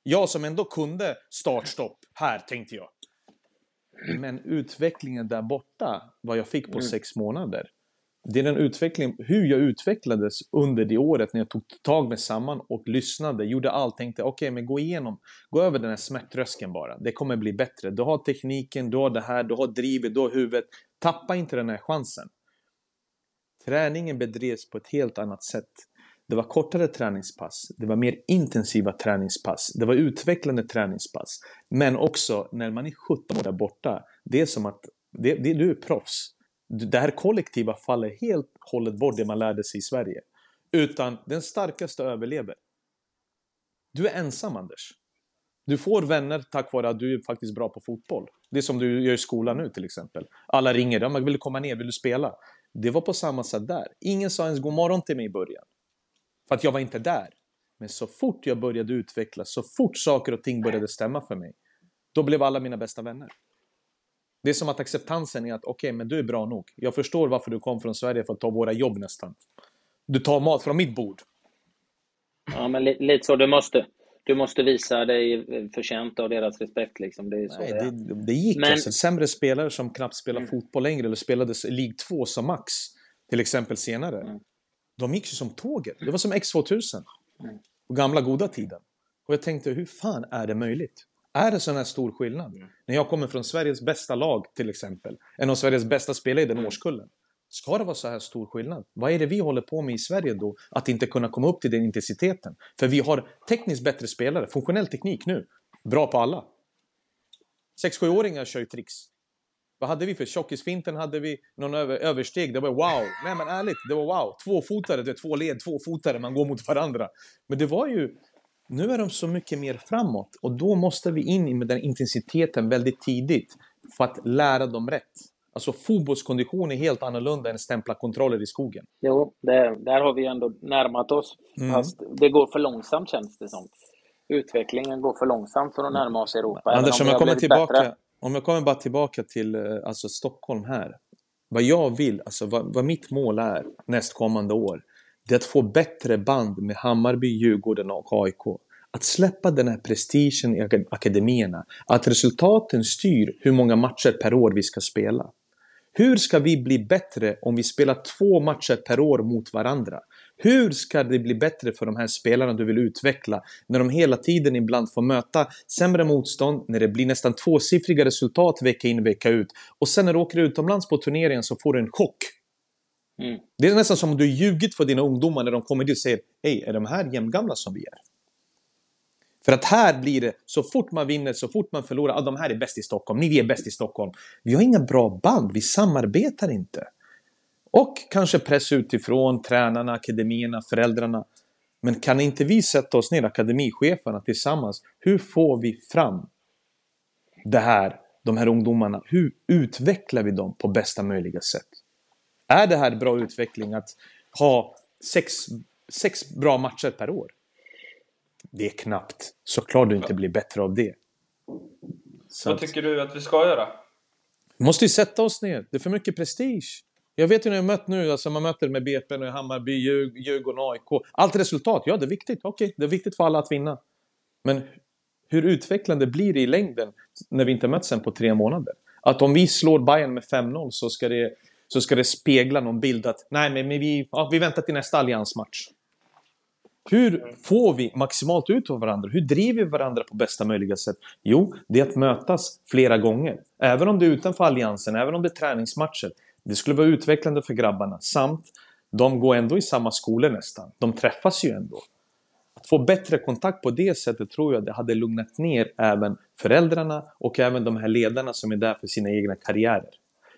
Jag som ändå kunde startstopp här, tänkte jag. Men utvecklingen där borta, vad jag fick på mm. sex månader. Det är den utveckling, hur jag utvecklades under det året när jag tog tag med samman och lyssnade, gjorde allt, tänkte okej, okay, men gå igenom, gå över den här smärtröskeln bara. Det kommer bli bättre. Du har tekniken, du har det här, du har drivet, du har huvudet. Tappa inte den här chansen. Träningen bedrevs på ett helt annat sätt. Det var kortare träningspass, det var mer intensiva träningspass, det var utvecklande träningspass. Men också när man är 17 år där borta, det är som att det, det, du är proffs. Det här kollektiva faller helt hållet bort det man lärde sig i Sverige. Utan den starkaste överlever. Du är ensam Anders. Du får vänner tack vare att du är faktiskt bra på fotboll. Det är som du gör i skolan nu till exempel. Alla ringer, ja, vill du komma ner, vill du spela? Det var på samma sätt där. Ingen sa ens god morgon till mig i början. För att jag var inte där. Men så fort jag började utvecklas, så fort saker och ting började stämma för mig, då blev alla mina bästa vänner. Det är som att acceptansen är att okej, okay, men du är bra nog. Jag förstår varför du kom från Sverige för att ta våra jobb nästan. Du tar mat från mitt bord. Ja, men li lite så. Du måste, du måste visa dig förtjänt av deras respekt. Liksom. Det, är så Nej, det, det gick. Men... Alltså, sämre spelare som knappt spelar mm. fotboll längre eller spelade League 2 som max, till exempel senare. Mm. De gick ju som tåget. Det var som X2000. Mm. På gamla goda tiden. Och jag tänkte, hur fan är det möjligt? Är det sån här stor skillnad? Mm. När jag kommer från Sveriges bästa lag till exempel, en av Sveriges bästa spelare i den mm. årskullen. Ska det vara så här stor skillnad? Vad är det vi håller på med i Sverige då? Att inte kunna komma upp till den intensiteten. För vi har tekniskt bättre spelare, funktionell teknik nu. Bra på alla. 6-7-åringar kör ju tricks. Vad hade vi för tjockisfinten? Hade vi någon över, översteg? Det var wow. Nej men ärligt, det var wow. Tvåfotare, det är två led, tvåfotare, man går mot varandra. Men det var ju... Nu är de så mycket mer framåt och då måste vi in med den intensiteten väldigt tidigt för att lära dem rätt. Alltså fotbollskondition är helt annorlunda än stämpla kontroller i skogen. Jo, det, där har vi ändå närmat oss. Mm. Fast det går för långsamt känns det som. Utvecklingen går för långsamt för att närma oss Europa. Anders, om jag, kommer tillbaka, om jag kommer bara tillbaka till eh, alltså, Stockholm här. Vad jag vill, alltså vad, vad mitt mål är nästkommande år, det är att få bättre band med Hammarby, Djurgården och AIK. Att släppa den här prestigen i akademierna. Att resultaten styr hur många matcher per år vi ska spela. Hur ska vi bli bättre om vi spelar två matcher per år mot varandra? Hur ska det bli bättre för de här spelarna du vill utveckla när de hela tiden ibland får möta sämre motstånd, när det blir nästan tvåsiffriga resultat vecka in vecka ut och sen när du åker utomlands på turneringen så får du en chock. Mm. Det är nästan som om du ljugit för dina ungdomar när de kommer dit och säger Hej, är de här jämngamla som vi är? För att här blir det, så fort man vinner, så fort man förlorar, ah, de här är bäst i Stockholm, ni är bäst i Stockholm. Vi har inga bra band, vi samarbetar inte. Och kanske press utifrån, tränarna, akademierna, föräldrarna. Men kan inte vi sätta oss ner, akademicheferna tillsammans, hur får vi fram det här, de här ungdomarna? Hur utvecklar vi dem på bästa möjliga sätt? Är det här bra utveckling att ha sex, sex bra matcher per år? Det är knappt. Såklart du inte blir bättre av det. Så Vad tycker du att vi ska göra? Vi måste ju sätta oss ner. Det är för mycket prestige. Jag vet ju när jag mött nu, alltså man möter med BP, nu, Hammarby, Djurgården, AIK. Allt resultat, ja det är viktigt. Okej, det är viktigt för alla att vinna. Men hur utvecklande blir det i längden när vi inte möts sen på tre månader? Att om vi slår Bayern med 5-0 så ska det så ska det spegla någon bild att nej, men vi, ja, vi väntar till nästa alliansmatch. Hur får vi maximalt ut av varandra? Hur driver vi varandra på bästa möjliga sätt? Jo, det är att mötas flera gånger. Även om det är utanför alliansen, även om det är träningsmatcher. Det skulle vara utvecklande för grabbarna. Samt, de går ändå i samma skolor nästan. De träffas ju ändå. Att få bättre kontakt på det sättet tror jag det hade lugnat ner även föräldrarna och även de här ledarna som är där för sina egna karriärer.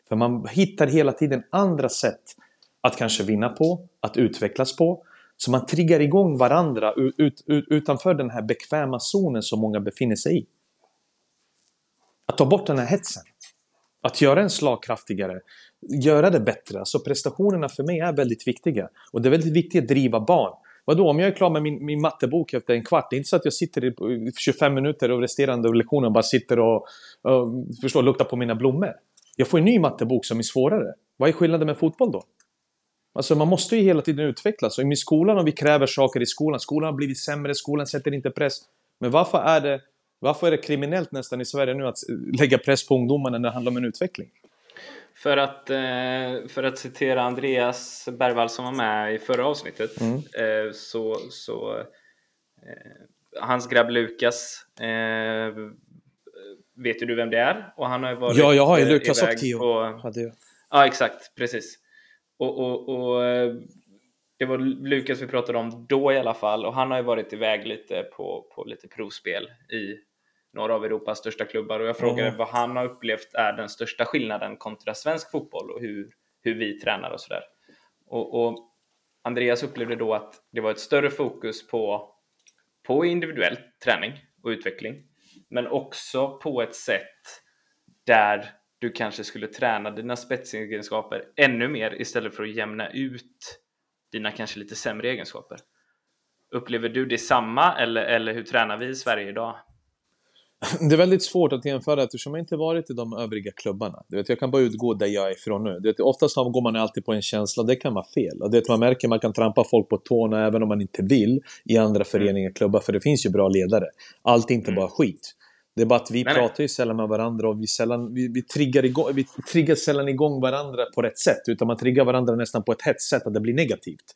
För man hittar hela tiden andra sätt att kanske vinna på, att utvecklas på så man triggar igång varandra ut, ut, utanför den här bekväma zonen som många befinner sig i. Att ta bort den här hetsen. Att göra en slagkraftigare. Göra det bättre. Alltså prestationerna för mig är väldigt viktiga. Och det är väldigt viktigt att driva barn. Vadå, om jag är klar med min, min mattebok efter en kvart, det är inte så att jag sitter i 25 minuter och resterande av lektionen bara sitter och, och förstår, luktar på mina blommor. Jag får en ny mattebok som är svårare. Vad är skillnaden med fotboll då? Alltså man måste ju hela tiden utvecklas. Och i skolan, om vi kräver saker i skolan, skolan har blivit sämre, skolan sätter inte press. Men varför är det, varför är det kriminellt nästan i Sverige nu att lägga press på ungdomarna när det handlar om en utveckling? För att, eh, för att citera Andreas Bergvall som var med i förra avsnittet mm. Eh, så, så eh, hans grabb Lukas vet ju du vem det är? Och han har varit Ja, jag har ju Lukas och Theo. På... Ja, exakt, precis. Och, och, och, det var Lukas vi pratade om då i alla fall och han har ju varit iväg lite på, på lite provspel i några av Europas största klubbar och jag frågade mm. vad han har upplevt är den största skillnaden kontra svensk fotboll och hur, hur vi tränar och sådär. Och, och, Andreas upplevde då att det var ett större fokus på, på individuell träning och utveckling Men också på ett sätt där du kanske skulle träna dina spetsegenskaper ännu mer istället för att jämna ut dina kanske lite sämre egenskaper. Upplever du detsamma eller, eller hur tränar vi i Sverige idag? Det är väldigt svårt att jämföra eftersom jag inte varit i de övriga klubbarna. Du vet, jag kan bara utgå där jag är ifrån nu. Du vet, oftast går man alltid på en känsla, det kan vara fel. Och det man märker att man kan trampa folk på tårna även om man inte vill i andra föreningar, klubbar, för det finns ju bra ledare. Allt är inte mm. bara skit. Det är bara att vi nej, pratar ju sällan med varandra och vi, sällan, vi, vi, triggar igång, vi triggar sällan igång varandra på rätt sätt. Utan man triggar varandra nästan på ett hett sätt, att det blir negativt.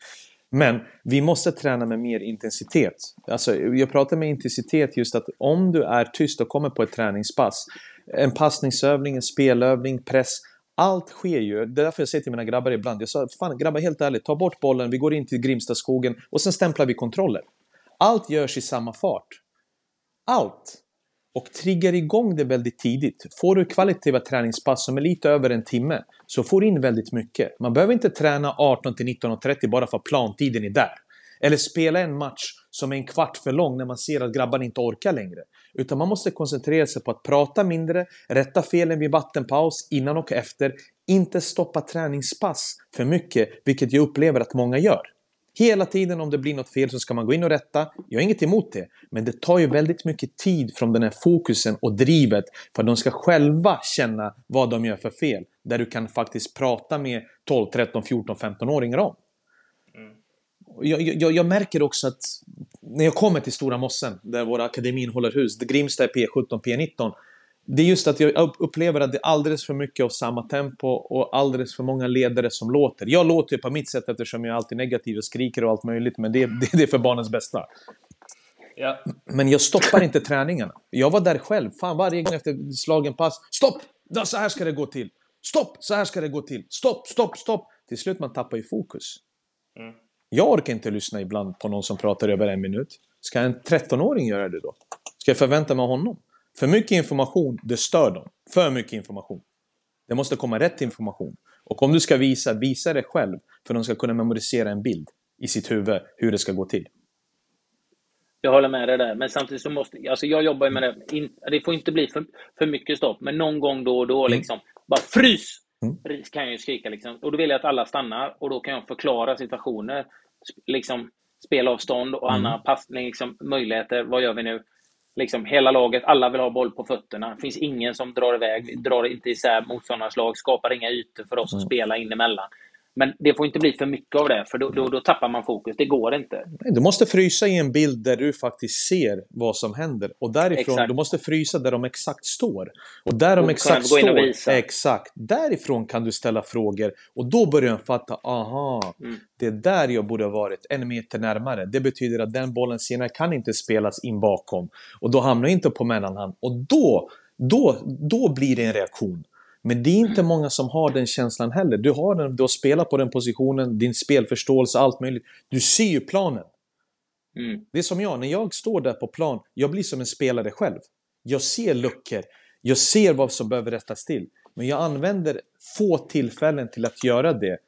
Men vi måste träna med mer intensitet. Alltså, jag pratar med intensitet just att om du är tyst och kommer på ett träningspass, en passningsövning, en spelövning, press, allt sker ju. Det är därför jag säger till mina grabbar ibland, jag sa fan grabbar helt ärligt, ta bort bollen, vi går in till Grimstaskogen och sen stämplar vi kontroller. Allt görs i samma fart. Allt! Och triggar igång det väldigt tidigt. Får du kvalitativa träningspass som är lite över en timme så får du in väldigt mycket. Man behöver inte träna 18 till 19.30 bara för att plantiden är där. Eller spela en match som är en kvart för lång när man ser att grabbarna inte orkar längre. Utan man måste koncentrera sig på att prata mindre, rätta felen vid vattenpaus, innan och efter, inte stoppa träningspass för mycket, vilket jag upplever att många gör. Hela tiden om det blir något fel så ska man gå in och rätta. Jag har inget emot det. Men det tar ju väldigt mycket tid från den här fokusen och drivet för att de ska själva känna vad de gör för fel. Där du kan faktiskt prata med 12, 13, 14, 15-åringar om. Mm. Jag, jag, jag, märker också att när jag kommer till Stora Mossen, där våra akademin håller hus, Grimsta är P17, P19, det är just att jag upplever att det är alldeles för mycket av samma tempo och alldeles för många ledare som låter. Jag låter ju på mitt sätt eftersom jag är alltid negativ och skriker och allt möjligt, men det, (laughs) det, det är för barnens bästa. Ja. Men jag stoppar inte träningarna. Jag var där själv. Fan, varje gång efter slagen pass. Stopp! Så här ska det gå till. Stopp! Så här ska det gå till. Stopp, stopp, stopp! Till slut man tappar ju fokus. Mm. Jag orkar inte lyssna ibland på någon som pratar över en minut. Ska en 13-åring göra det då? Ska jag förvänta mig honom? För mycket information, det stör dem. För mycket information. Det måste komma rätt information. Och om du ska visa, visa det själv. För de ska kunna memorisera en bild i sitt huvud hur det ska gå till. Jag håller med dig där, men samtidigt så måste... Alltså jag jobbar med det. In, det får inte bli för, för mycket stopp, men någon gång då och då mm. liksom. Bara frys! Mm. Kan jag ju skrika liksom. Och då vill jag att alla stannar och då kan jag förklara situationer. Liksom spelavstånd och mm. annan passning, liksom, möjligheter. Vad gör vi nu? Liksom hela laget, alla vill ha boll på fötterna. Det finns ingen som drar iväg, drar inte isär motståndarnas lag, skapar inga ytor för oss mm. att spela in emellan. Men det får inte bli för mycket av det, för då, då, då, tappar man fokus. Det går inte. Du måste frysa i en bild där du faktiskt ser vad som händer. Och därifrån, exakt. du måste frysa där de exakt står. Och där de exakt står, exakt, därifrån kan du ställa frågor. Och då börjar de fatta, aha, mm. det är där jag borde ha varit, en meter närmare. Det betyder att den bollen senare kan inte spelas in bakom. Och då hamnar jag inte på mellanhand. Och då, då, då blir det en reaktion. Men det är inte många som har den känslan heller. Du har, den, du har spelat på den positionen, din spelförståelse, allt möjligt. Du ser ju planen. Mm. Det är som jag, när jag står där på plan, jag blir som en spelare själv. Jag ser luckor, jag ser vad som behöver rättas till. Men jag använder få tillfällen till att göra det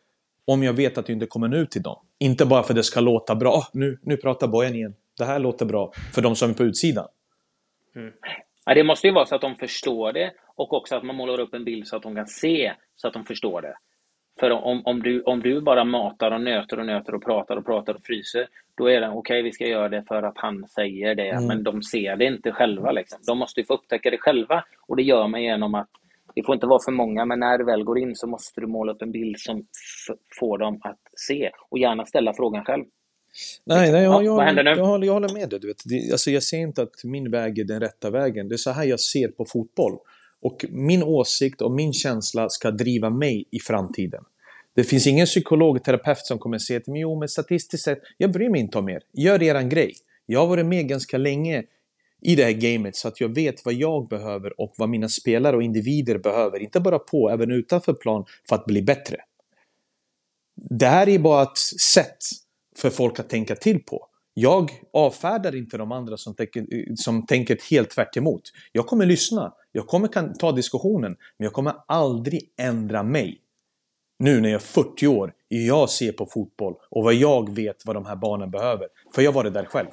om jag vet att jag inte kommer ut till dem. Inte bara för att det ska låta bra. Oh, nu, nu pratar Bojan igen. Det här låter bra för de som är på utsidan. Mm. Ja, det måste ju vara så att de förstår det och också att man målar upp en bild så att de kan se, så att de förstår det. För om, om, du, om du bara matar och nöter och nöter och pratar och pratar och fryser, då är det okej, okay, vi ska göra det för att han säger det, mm. men de ser det inte själva. Liksom. De måste ju få upptäcka det själva och det gör man genom att det får inte vara för många, men när du väl går in så måste du måla upp en bild som får dem att se och gärna ställa frågan själv. Nej, nej jag, jag, jag, jag, håller, jag håller med dig. Du vet. Det, alltså jag ser inte att min väg är den rätta vägen. Det är så här jag ser på fotboll. Och min åsikt och min känsla ska driva mig i framtiden. Det finns ingen psykolog, terapeut som kommer säga till mig, jo men statistiskt sett, jag bryr mig inte om er. Gör eran grej. Jag har varit med ganska länge i det här gamet så att jag vet vad jag behöver och vad mina spelare och individer behöver. Inte bara på, även utanför plan för att bli bättre. Det här är bara ett sätt för folk att tänka till på. Jag avfärdar inte de andra som tänker, som tänker helt tvärt emot. Jag kommer lyssna. Jag kommer kan ta diskussionen. Men jag kommer aldrig ändra mig. Nu när jag är 40 år, hur jag ser på fotboll och vad jag vet vad de här barnen behöver. För jag var det där själv.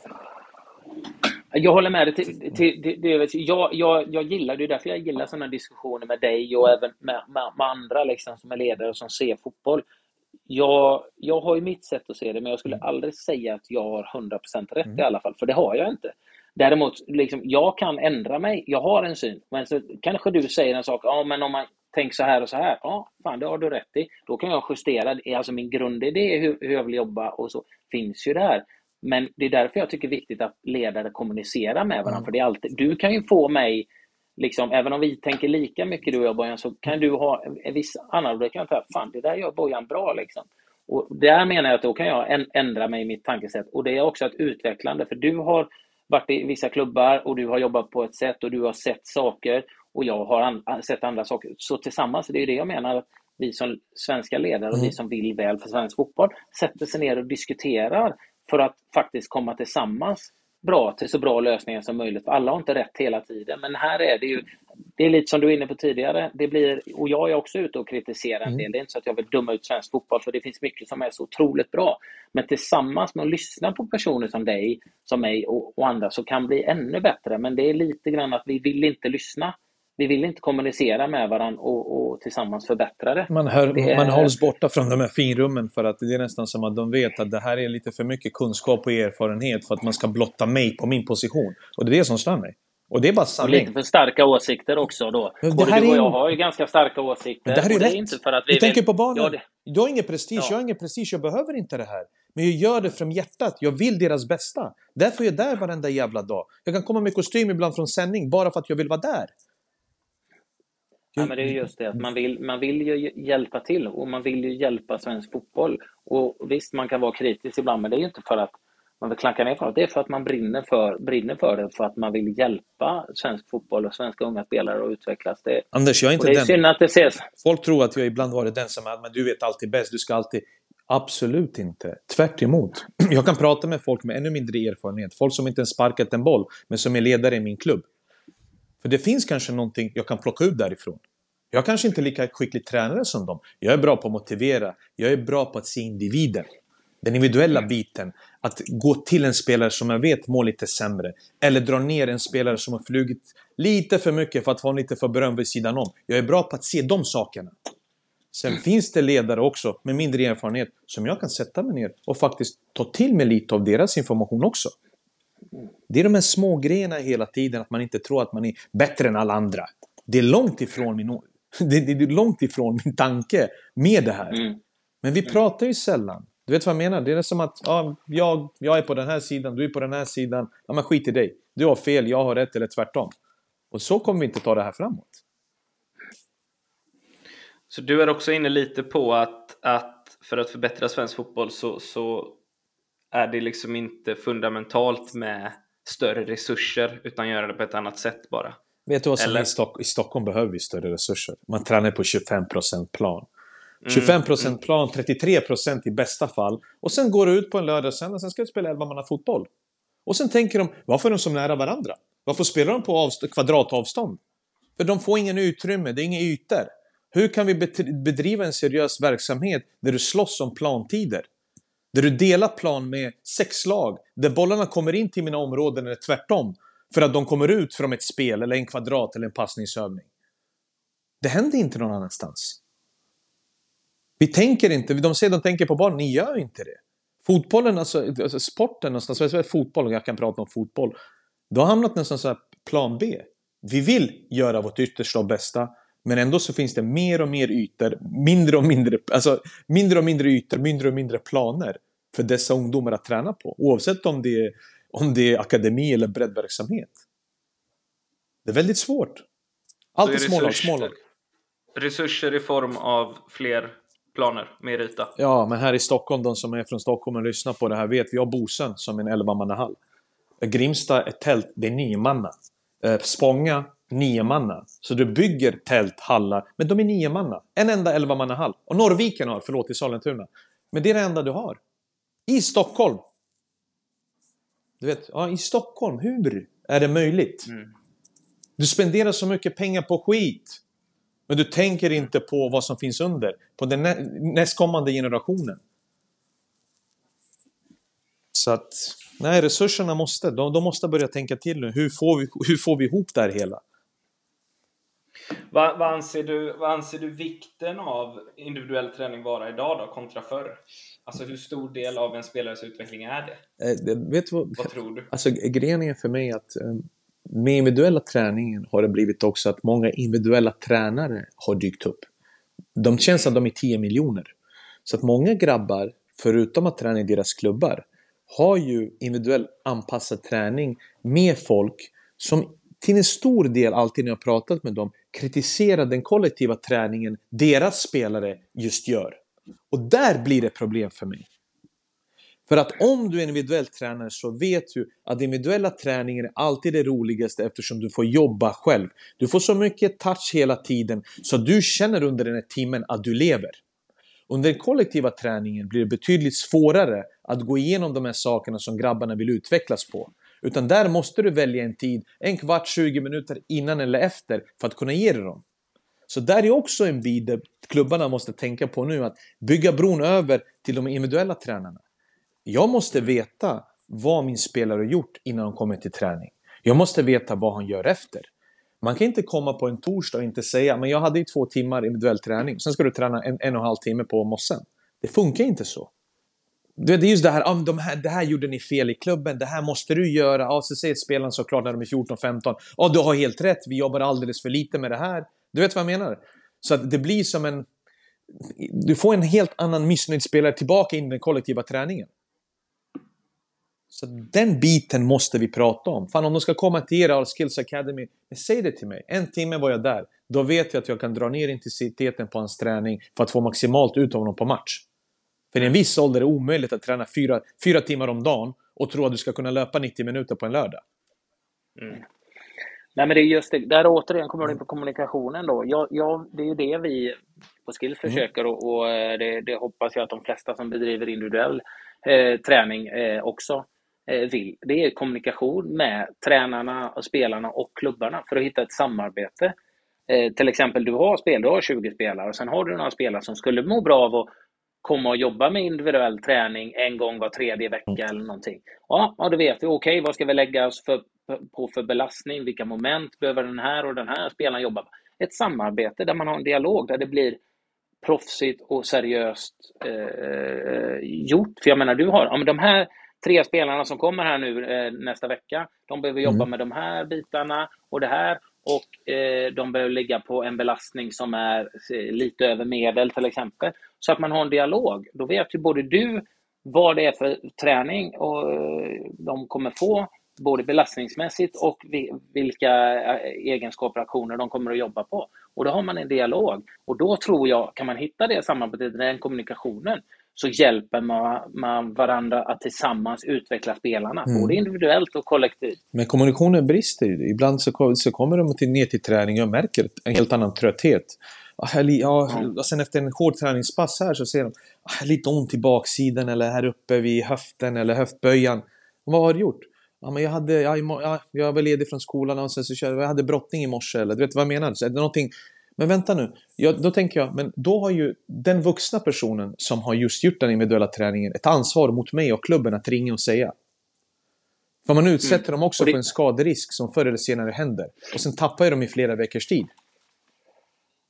Jag håller med dig. Till, till, till, till, jag, jag, jag gillar, det är därför jag gillar sådana diskussioner med dig och även med, med, med andra liksom, som är ledare och som ser fotboll. Jag, jag har ju mitt sätt att se det, men jag skulle aldrig säga att jag har 100% rätt mm. i alla fall, för det har jag inte. Däremot, liksom, jag kan ändra mig. Jag har en syn. Men så kanske du säger en sak, ja men om man tänker så här och så här. Ja, fan det har du rätt i. Då kan jag justera. Alltså min grundidé, hur, hur jag vill jobba och så, finns ju där. Men det är därför jag tycker det är viktigt att ledare kommunicerar med varandra. Mm. För det är alltid, du kan ju få mig, liksom, även om vi tänker lika mycket du och jag Bojan, så kan du ha en viss annan, då kan jag säga, fan det där gör Bojan bra liksom. Och där menar jag att då kan jag ändra mig i mitt tankesätt. Och det är också ett utvecklande, för du har varit i vissa klubbar och du har jobbat på ett sätt och du har sett saker och jag har an sett andra saker. Så tillsammans, det är det jag menar, att vi som svenska ledare och mm. vi som vill väl för svensk fotboll sätter sig ner och diskuterar för att faktiskt komma tillsammans bra till så bra lösningar som möjligt. Alla har inte rätt hela tiden, men här är det ju, det är lite som du var inne på tidigare, det blir, och jag är också ute och kritiserar en mm. del, det är inte så att jag vill döma ut svensk fotboll, för det finns mycket som är så otroligt bra. Men tillsammans med att lyssna på personer som dig, som mig och, och andra, så kan bli ännu bättre, men det är lite grann att vi vill inte lyssna vi vill inte kommunicera med varandra och, och tillsammans förbättra det. Man, hör, det är... man hålls borta från de här finrummen för att det är nästan som att de vet att det här är lite för mycket kunskap och erfarenhet för att man ska blotta mig på min position. Och det är det som stör mig. Och det är bara sanning. Och lite för starka åsikter också då. Både du och jag har ju ganska starka åsikter. det här är rätt. Är inte för att vi du vill... tänker på barnen. Ja, det... Jag har ingen prestige, ja. jag har ingen prestige, jag behöver inte det här. Men jag gör det från hjärtat, jag vill deras bästa. Därför är jag där varenda jävla dag. Jag kan komma med kostym ibland från sändning bara för att jag vill vara där. Ja, men det är just det att man vill, man vill ju hjälpa till och man vill ju hjälpa svensk fotboll. Och visst, man kan vara kritisk ibland, men det är ju inte för att man vill klanka ner på det. Det är för att man brinner för, brinner för det, för att man vill hjälpa svensk fotboll och svenska unga spelare att utvecklas. Det, Anders, jag är inte det är den. synd att det ses. Folk tror att jag ibland varit den som är, men du vet alltid bäst, du ska alltid... Absolut inte. Tvärt emot. (clears throat) Jag kan prata med folk med ännu mindre erfarenhet, folk som inte ens sparkat en boll, men som är ledare i min klubb. För det finns kanske någonting jag kan plocka ut därifrån. Jag kanske inte är lika skicklig tränare som dem. Jag är bra på att motivera. Jag är bra på att se individen. Den individuella mm. biten. Att gå till en spelare som jag vet mår lite sämre. Eller dra ner en spelare som har flugit lite för mycket för att få lite för beröm vid sidan om. Jag är bra på att se de sakerna. Sen mm. finns det ledare också med mindre erfarenhet som jag kan sätta mig ner och faktiskt ta till mig lite av deras information också. Det är de här små grejerna hela tiden, att man inte tror att man är bättre än alla andra. Det är långt ifrån min... (laughs) Det, är långt ifrån min tanke med det här. Mm. Men vi pratar ju sällan. Du vet vad jag menar? Det är som att ja, jag, jag är på den här sidan, du är på den här sidan. Ja, men skit i dig. Du har fel, jag har rätt eller tvärtom. Och så kommer vi inte ta det här framåt. Så du är också inne lite på att, att för att förbättra svensk fotboll så, så är det liksom inte fundamentalt med större resurser utan göra det på ett annat sätt bara. Vet du vad som är i, Stock i Stockholm behöver vi större resurser. Man tränar på 25% plan. 25% mm. plan, 33% i bästa fall. Och sen går du ut på en lördag och sen ska du spela 11 fotboll. Och sen tänker de, varför är de så nära varandra? Varför spelar de på kvadratavstånd? För de får ingen utrymme, det är inga ytor. Hur kan vi bedriva en seriös verksamhet där du slåss om plantider? Där du delar plan med sex lag, där bollarna kommer in till mina områden eller tvärtom. För att de kommer ut från ett spel eller en kvadrat eller en passningsövning. Det händer inte någon annanstans. Vi tänker inte, de säger de tänker på barn, ni gör inte det. Fotbollen, alltså, alltså sporten någonstans, alltså, fotboll, jag kan prata om fotboll. Du har hamnat nästan så här plan B. Vi vill göra vårt yttersta och bästa, men ändå så finns det mer och mer ytor, mindre och mindre, alltså mindre och mindre ytor, mindre och mindre planer för dessa ungdomar att träna på. Oavsett om det är, om det är akademi eller breddverksamhet. Det är väldigt svårt. Allt är smålag, smålag. Resurser i form av fler planer, mer yta. Ja, men här i Stockholm, de som är från Stockholm och lyssnar på det här vet, vi har Bosön som en 11-mannahall. Grimsta är tält, det är nio manna. Eh, Spånga, nio manna. Så du bygger tält, hallar, men de är nio manna. En enda 11-mannahall. Och Norrviken har, förlåt, i Sollentuna. Men det är det enda du har. I Stockholm. Du vet, ja, i Stockholm, hur är det möjligt? Mm. Du spenderar så mycket pengar på skit. Men du tänker inte på vad som finns under. På den nä nästkommande generationen. Så att Nej, resurserna måste. De, de måste börja tänka till nu. Hur får, vi, hur får vi ihop det här hela? Vad, vad, anser du, vad anser du vikten av individuell träning vara idag då, kontra förr? Alltså hur stor del av en spelares utveckling är det? Eh, vet du vad, vad tror du? Alltså grejen är för mig att eh, med individuella träningen har det blivit också att många individuella tränare har dykt upp. De känns att de är 10 miljoner. Så att många grabbar, förutom att träna i deras klubbar, har ju individuell anpassad träning med folk som till en stor del, alltid när jag pratat med dem, kritisera den kollektiva träningen deras spelare just gör. Och där blir det problem för mig. För att om du är individuell tränare så vet du att individuella träningen är alltid det roligaste eftersom du får jobba själv. Du får så mycket touch hela tiden så du känner under den här timmen att du lever. Under den kollektiva träningen blir det betydligt svårare att gå igenom de här sakerna som grabbarna vill utvecklas på. Utan där måste du välja en tid, en kvart, 20 minuter innan eller efter för att kunna ge det dem. Så där är också en bit där klubbarna måste tänka på nu att bygga bron över till de individuella tränarna. Jag måste veta vad min spelare har gjort innan de kommer till träning. Jag måste veta vad han gör efter. Man kan inte komma på en torsdag och inte säga men jag hade ju två timmar individuell träning, sen ska du träna en, en och en halv timme på mossen. Det funkar inte så. Det är just det här, de här, det här gjorde ni fel i klubben, det här måste du göra. Ja, så säger spelaren såklart när de är 14-15. Ja, du har helt rätt, vi jobbar alldeles för lite med det här. Du vet vad jag menar? Så att det blir som en... Du får en helt annan missnöjd spelare tillbaka in i den kollektiva träningen. Så den biten måste vi prata om. Fan, om de ska komma till er Skills Academy, säg det till mig. En timme var jag där. Då vet jag att jag kan dra ner intensiteten på hans träning för att få maximalt ut av honom på match. För i en viss ålder är det omöjligt att träna fyra, fyra timmar om dagen och tro att du ska kunna löpa 90 minuter på en lördag. Mm. Nej, men det är just det. Där återigen kommer du in på kommunikationen då. Jag, jag, det är ju det vi på Skills mm. försöker och, och eh, det, det, hoppas jag att de flesta som bedriver individuell eh, träning eh, också eh, vill. Det är kommunikation med tränarna, och spelarna och klubbarna för att hitta ett samarbete. Eh, till exempel, du har spel, du har 20 spelare och sen har du några spelare som skulle må bra av att komma och jobba med individuell träning en gång var tredje vecka eller någonting. Ja, ja då vet vi. Okej, okay, vad ska vi lägga oss för, på för belastning? Vilka moment behöver den här och den här spelaren jobba på? Ett samarbete där man har en dialog, där det blir proffsigt och seriöst eh, gjort. För jag menar, du har, ja, men de här tre spelarna som kommer här nu eh, nästa vecka, de behöver jobba mm. med de här bitarna och det här och eh, de behöver ligga på en belastning som är eh, lite över medel till exempel. Så att man har en dialog. Då vet ju både du vad det är för träning och eh, de kommer få, både belastningsmässigt och vilka eh, egenskaper och aktioner de kommer att jobba på. Och då har man en dialog. Och då tror jag, kan man hitta det samarbetet, den kommunikationen, så hjälper man, man varandra att tillsammans utveckla spelarna, mm. både individuellt och kollektivt. Men kommunikationen brister ju. Ibland så, så kommer de till, ner till träning och märker en helt annan trötthet. Ja, mm. Sen efter en hård träningspass här så ser de ah, lite ont i baksidan eller här uppe vid höften eller höftböjan. Vad har du gjort? Ja, men jag, hade, ja, jag var ledig från skolan och sen så körde jag hade brottning i morse. Eller, du vet vad jag menar? Så är det någonting men vänta nu, ja, då tänker jag, men då har ju den vuxna personen som har just gjort den individuella träningen ett ansvar mot mig och klubben att ringa och säga. För man utsätter mm. dem också det... för en skaderisk som förr eller senare händer. Och sen tappar ju de i flera veckors tid.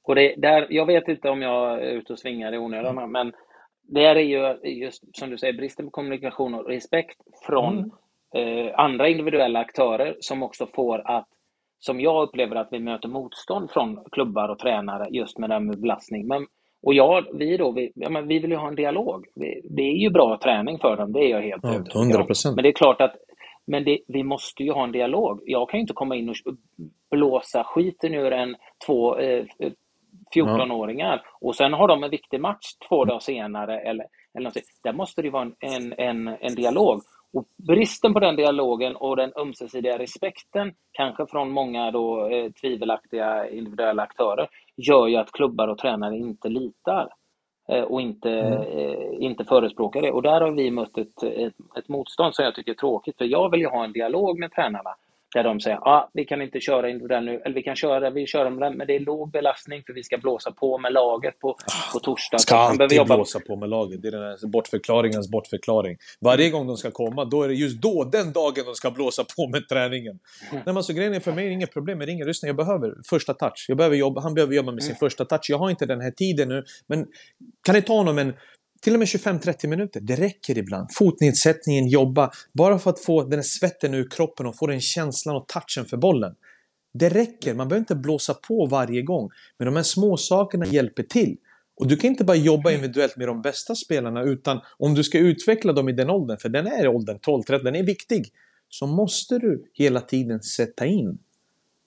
Och det, där, jag vet inte om jag är ute och svingar i onödan, mm. men det är ju just som du säger bristen på kommunikation och respekt från mm. eh, andra individuella aktörer som också får att som jag upplever att vi möter motstånd från klubbar och tränare just med det här med belastning. Men, och jag, vi då, vi, ja, men vi vill ju ha en dialog. Vi, det är ju bra träning för dem, det är jag helt ja, övertygad om. Men det är klart att men det, vi måste ju ha en dialog. Jag kan ju inte komma in och blåsa skiten ur en två eh, 14-åringar ja. och sen har de en viktig match två dagar senare. Eller, eller. Där måste det vara en, en, en dialog. Och bristen på den dialogen och den ömsesidiga respekten, kanske från många då, eh, tvivelaktiga individuella aktörer, gör ju att klubbar och tränare inte litar eh, och inte, mm. eh, inte förespråkar det. Och där har vi mött ett, ett, ett, motstånd som jag tycker är tråkigt, för jag vill ju ha en dialog med tränarna. Där de säger att ah, vi kan inte köra individuell nu, eller vi kan köra, vi kör med men det är låg belastning för vi ska blåsa på med laget på, på torsdag. Ska alltid jobba... blåsa på med laget. Det är den här bortförklaringens bortförklaring. Varje gång de ska komma, då är det just då, den dagen de ska blåsa på med träningen. Mm. Nej, men alltså, grejen är för mig är det inget problem med ringen. Lyssna, jag behöver första touch. Jag behöver jobba, han behöver jobba med sin mm. första touch. Jag har inte den här tiden nu, men kan det ta honom en till och med 25-30 minuter, det räcker ibland. Fotnedsättningen, jobba, bara för att få den här svetten ur kroppen och få den känslan och touchen för bollen. Det räcker, man behöver inte blåsa på varje gång. Men de här små sakerna hjälper till. Och du kan inte bara jobba individuellt med de bästa spelarna utan om du ska utveckla dem i den åldern, för den är åldern 12-13, den är viktig, så måste du hela tiden sätta in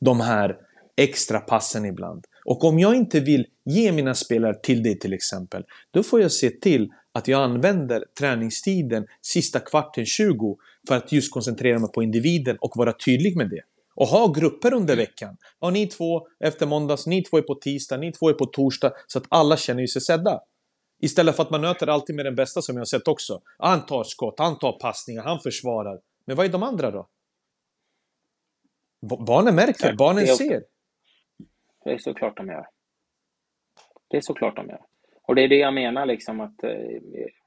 de här extra passen ibland. Och om jag inte vill ge mina spelare till det till exempel, då får jag se till att jag använder träningstiden sista kvarten 20 för att just koncentrera mig på individen och vara tydlig med det. Och ha grupper under veckan. Ja, ni två efter måndags, ni två är på tisdag, ni två är på torsdag. Så att alla känner sig sedda. Istället för att man möter alltid med den bästa som jag har sett också. Han tar skott, han tar passningar, han försvarar. Men vad är de andra då? Barnen märker, barnen ser. Det är såklart de gör. Det är såklart de gör. Och det är det jag menar liksom att eh,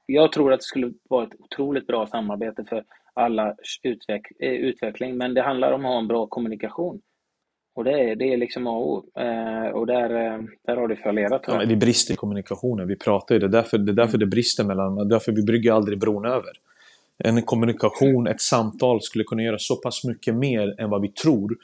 jag tror att det skulle vara ett otroligt bra samarbete för alla utveck eh, utveckling, men det handlar om att ha en bra kommunikation. Och det är, det är liksom A och O. Eh, och där, där har det fallerat. Ja, det brister i kommunikationen. Vi pratar ju det. Därför, det är därför det brister mellan... Därför vi brygger aldrig bron över. En kommunikation, ett samtal skulle kunna göra så pass mycket mer än vad vi tror.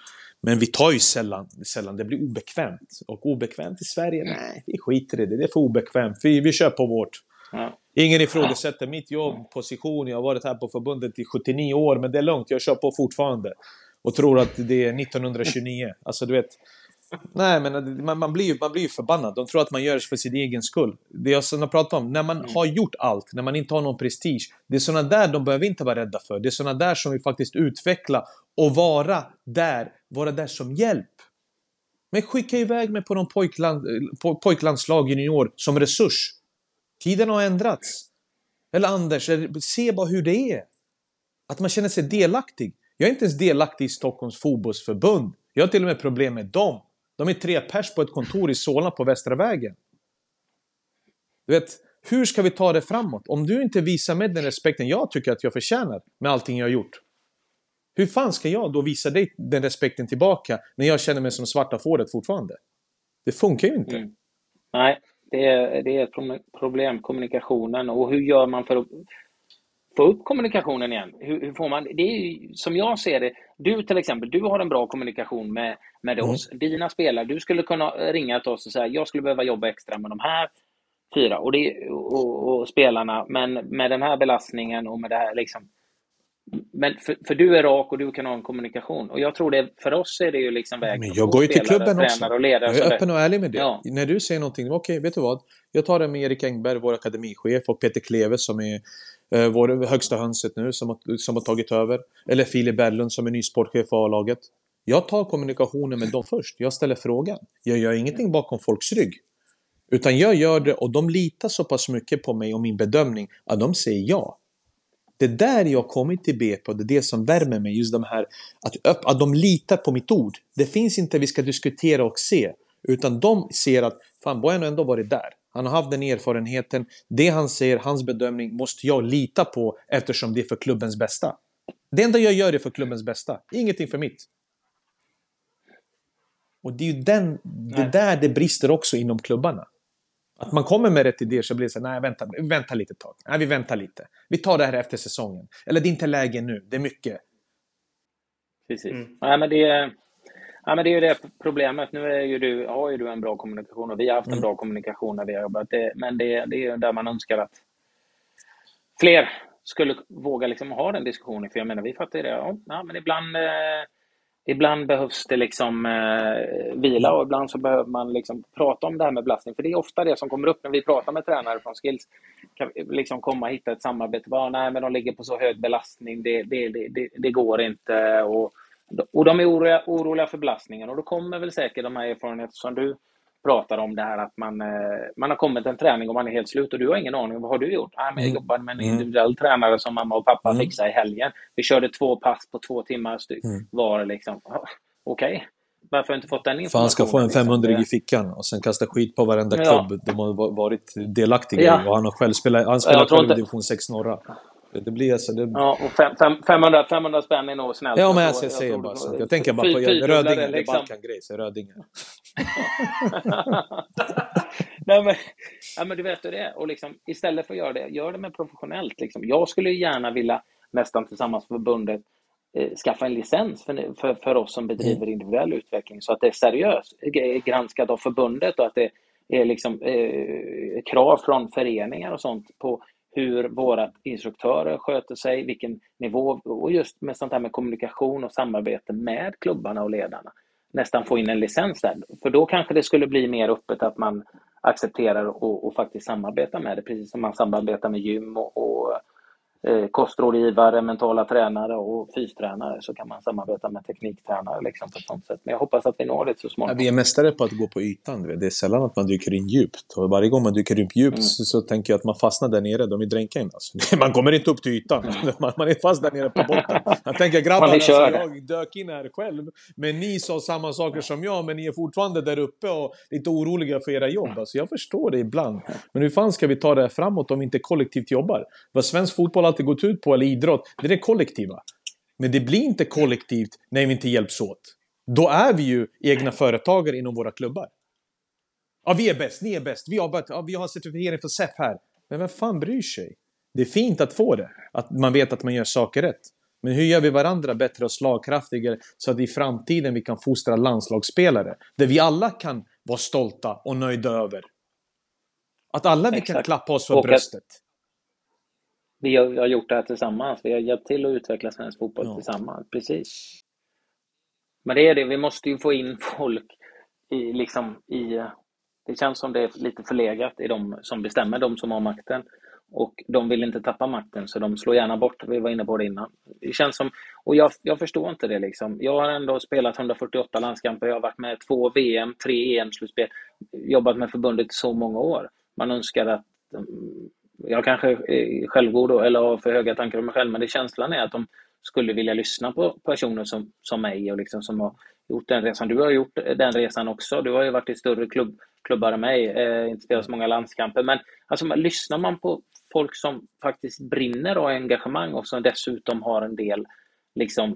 Men vi tar ju sällan, sällan, det blir obekvämt. Och obekvämt i Sverige, nej, vi skiter i det. Det är för obekvämt. Vi, vi kör på vårt. Ja. Ingen ifrågasätter mitt jobb, position. Jag har varit här på förbundet i 79 år, men det är lugnt. Jag kör på fortfarande. Och tror att det är 1929. Alltså, du vet. Nej, men man, man, blir, man blir förbannad. De tror att man gör det för sin egen skull. Det jag har pratat om, när man har gjort allt, när man inte har någon prestige. Det är sådana där de behöver inte vara rädda för. Det är sådana där som vi faktiskt utveckla och vara där, vara där som hjälp. Men skicka iväg mig på någon pojkland, pojklandslag junior som resurs. Tiden har ändrats. Eller Anders, se bara hur det är. Att man känner sig delaktig. Jag är inte ens delaktig i Stockholms fotbollsförbund. Jag har till och med problem med dem. De är tre pers på ett kontor i Solna på Västra vägen. Du vet, hur ska vi ta det framåt? Om du inte visar mig den respekten jag tycker att jag förtjänar med allting jag har gjort. Hur fan ska jag då visa dig den respekten tillbaka när jag känner mig som svarta fåret fortfarande? Det funkar ju inte. Mm. Nej, det är, det är ett problem, kommunikationen. Och hur gör man för att få upp kommunikationen igen? Hur, hur, får man, det är ju, som jag ser det, du till exempel, du har en bra kommunikation med, med mm. oss. Dina spelare, du skulle kunna ringa till oss och säga, jag skulle behöva jobba extra med de här fyra och, det, och, och spelarna, men med den här belastningen och med det här liksom, men för, för, du är rak och du kan ha en kommunikation. Och jag tror det, för oss är det ju liksom vägen Men jag går ju till klubben också. Och ledare jag är öppen och ärlig med det. Ja. När du säger någonting, okej, okay, vet du vad? Jag tar det med Erik Engberg, vår akademichef, och Peter Kleve som är eh, vår högsta hönset nu, som har, som har tagit över. Eller Filip Berglund som är ny sportchef för A-laget. Jag tar kommunikationen med dem först. Jag ställer frågan. Jag gör ingenting bakom folks rygg. Utan jag gör det och de litar så pass mycket på mig och min bedömning att de säger ja. Det är där jag kommit till BP och det är det som värmer mig. Just de här att, att de litar på mitt ord. Det finns inte vi ska diskutera och se. Utan de ser att fan har ändå varit där. Han har haft den erfarenheten. Det han säger, hans bedömning, måste jag lita på eftersom det är för klubbens bästa. Det enda jag gör är för klubbens bästa. Ingenting för mitt. Och det är ju den, det där det brister också inom klubbarna. Att man kommer med rätt idéer så blir det så nej vänta, vänta lite tag. Nej, vi väntar lite. Vi tar det här efter säsongen. Eller det är inte läge nu, det är mycket. Precis. Mm. Nej, men det, ja, men det är ju det problemet. Nu är ju du, har ju du en bra kommunikation och vi har haft en mm. bra kommunikation när vi har jobbat. Det, men det, det är ju där man önskar att fler skulle våga liksom ha den diskussionen. För jag menar, vi fattar ju det. Ja, men ibland eh, Ibland behövs det liksom eh, vila och ibland så behöver man liksom prata om det här med belastning. För det är ofta det som kommer upp när vi pratar med tränare från Skills. Kan liksom komma och hitta ett samarbete. Bara, nej, men de ligger på så hög belastning, det, det, det, det går inte. Och, och de är oroliga, oroliga för belastningen. Och då kommer väl säkert de här erfarenheterna som du pratar om det här att man, eh, man har kommit en träning och man är helt slut och du har ingen aning. Vad har du gjort? Ah, men jag Mm. jobbade med en Mm. individuell tränare som mamma och pappa Mm. fixade i helgen. Vi körde två pass på två timmar styck Mm. var. Liksom. Ah, Okej, varför har jag inte fått den För han ska få en informationen, 500 i liksom? fickan och sen kasta skit på varenda Ja. klubb de har va- varit delaktiga i. Ja. Och han har själv spelat, han spelar själv i division 6 norra. Det, blir alltså... Det, Ja, och fem, fem, 500, 500 spänn är nog snällt. Ja, men Jag alltså, jag tror- säger bara så. Jag tänker bara på Rödingen, det, är liksom. Balkan-grej, så Rödingen. (laughs) Nej, men, ja, men du vet hur det är. Och liksom, istället för att göra det, gör det med professionellt. Liksom. Jag skulle gärna vilja, nästan tillsammans med förbundet, eh, skaffa en licens för, för, för oss som bedriver individuell utveckling så att det är seriöst eh, granskat av förbundet och att det är liksom, eh, krav från föreningar och sånt på hur våra instruktörer sköter sig, vilken nivå och just med sånt här med kommunikation och samarbete med klubbarna och ledarna. Nästan få in en licens där. För då kanske det skulle bli mer öppet att man accepterar och, och faktiskt samarbetar med det, precis som man samarbetar med gym och, och kostrådgivare, mentala tränare och fystränare så kan man samarbeta med tekniktränare liksom, på ett sånt sätt. Men jag hoppas att vi når det så Ja, småningom. vi är mästare på att gå på ytan. Det är sällan att man dyker in djupt. Och varje gång man dyker in djupt Mm. så, så tänker jag att man fastnar där nere. De dränka in alltså. (laughs) Man kommer inte upp till ytan. (laughs) Man, man är fast där nere på botten. (laughs) Jag tänker grabbar, Man är alltså, jag dök in här själv. Men ni sa samma saker som jag, men ni är fortfarande där uppe och lite oroliga för era jobb. Alltså, jag förstår det ibland. Men hur fan ska vi ta det här framåt om vi inte kollektivt jobbar? Vad svensk fotboll alltid gått ut på, eller idrott, det är det kollektiva. Men det blir inte kollektivt när vi inte hjälps åt. Då är vi ju egna företagare inom våra klubbar. Ja, vi är bäst, ni är bäst, vi har, ja, vi har certifiering för SEF här. Men vem fan bryr sig? Det är fint att få det, att man vet att man gör saker rätt. Men hur gör vi varandra bättre och slagkraftigare så att i framtiden vi kan fostra landslagsspelare? Där vi alla kan vara stolta och nöjda över. Att alla vi kan Exakt. klappa oss för Och att- bröstet. Vi har, har gjort det här tillsammans. Vi har hjälpt till att utveckla svensk fotboll Ja. tillsammans. Precis. Men det är det, vi måste ju få in folk i, liksom, i... Det känns som det är lite förlegat i de som bestämmer, de som har makten. Och de vill inte tappa makten, så de slår gärna bort. Vi var inne på det innan. Det känns som... Och jag, jag förstår inte det liksom. Jag har ändå spelat 148 landskamper. Jag har varit med två VM, tre EM-slutspel. Jobbat med förbundet i så många år. Man önskar att jag kanske är självgod då, eller har för höga tankar om mig själv, men det känslan är att de skulle vilja lyssna på personer som, som mig och liksom som har gjort den resan. Du har gjort den resan också. Du har ju varit i större klubb, klubbar än mig, eh, inte spelat så många landskamper. Men alltså, man, lyssnar man på folk som faktiskt brinner av engagemang och som dessutom har en del liksom,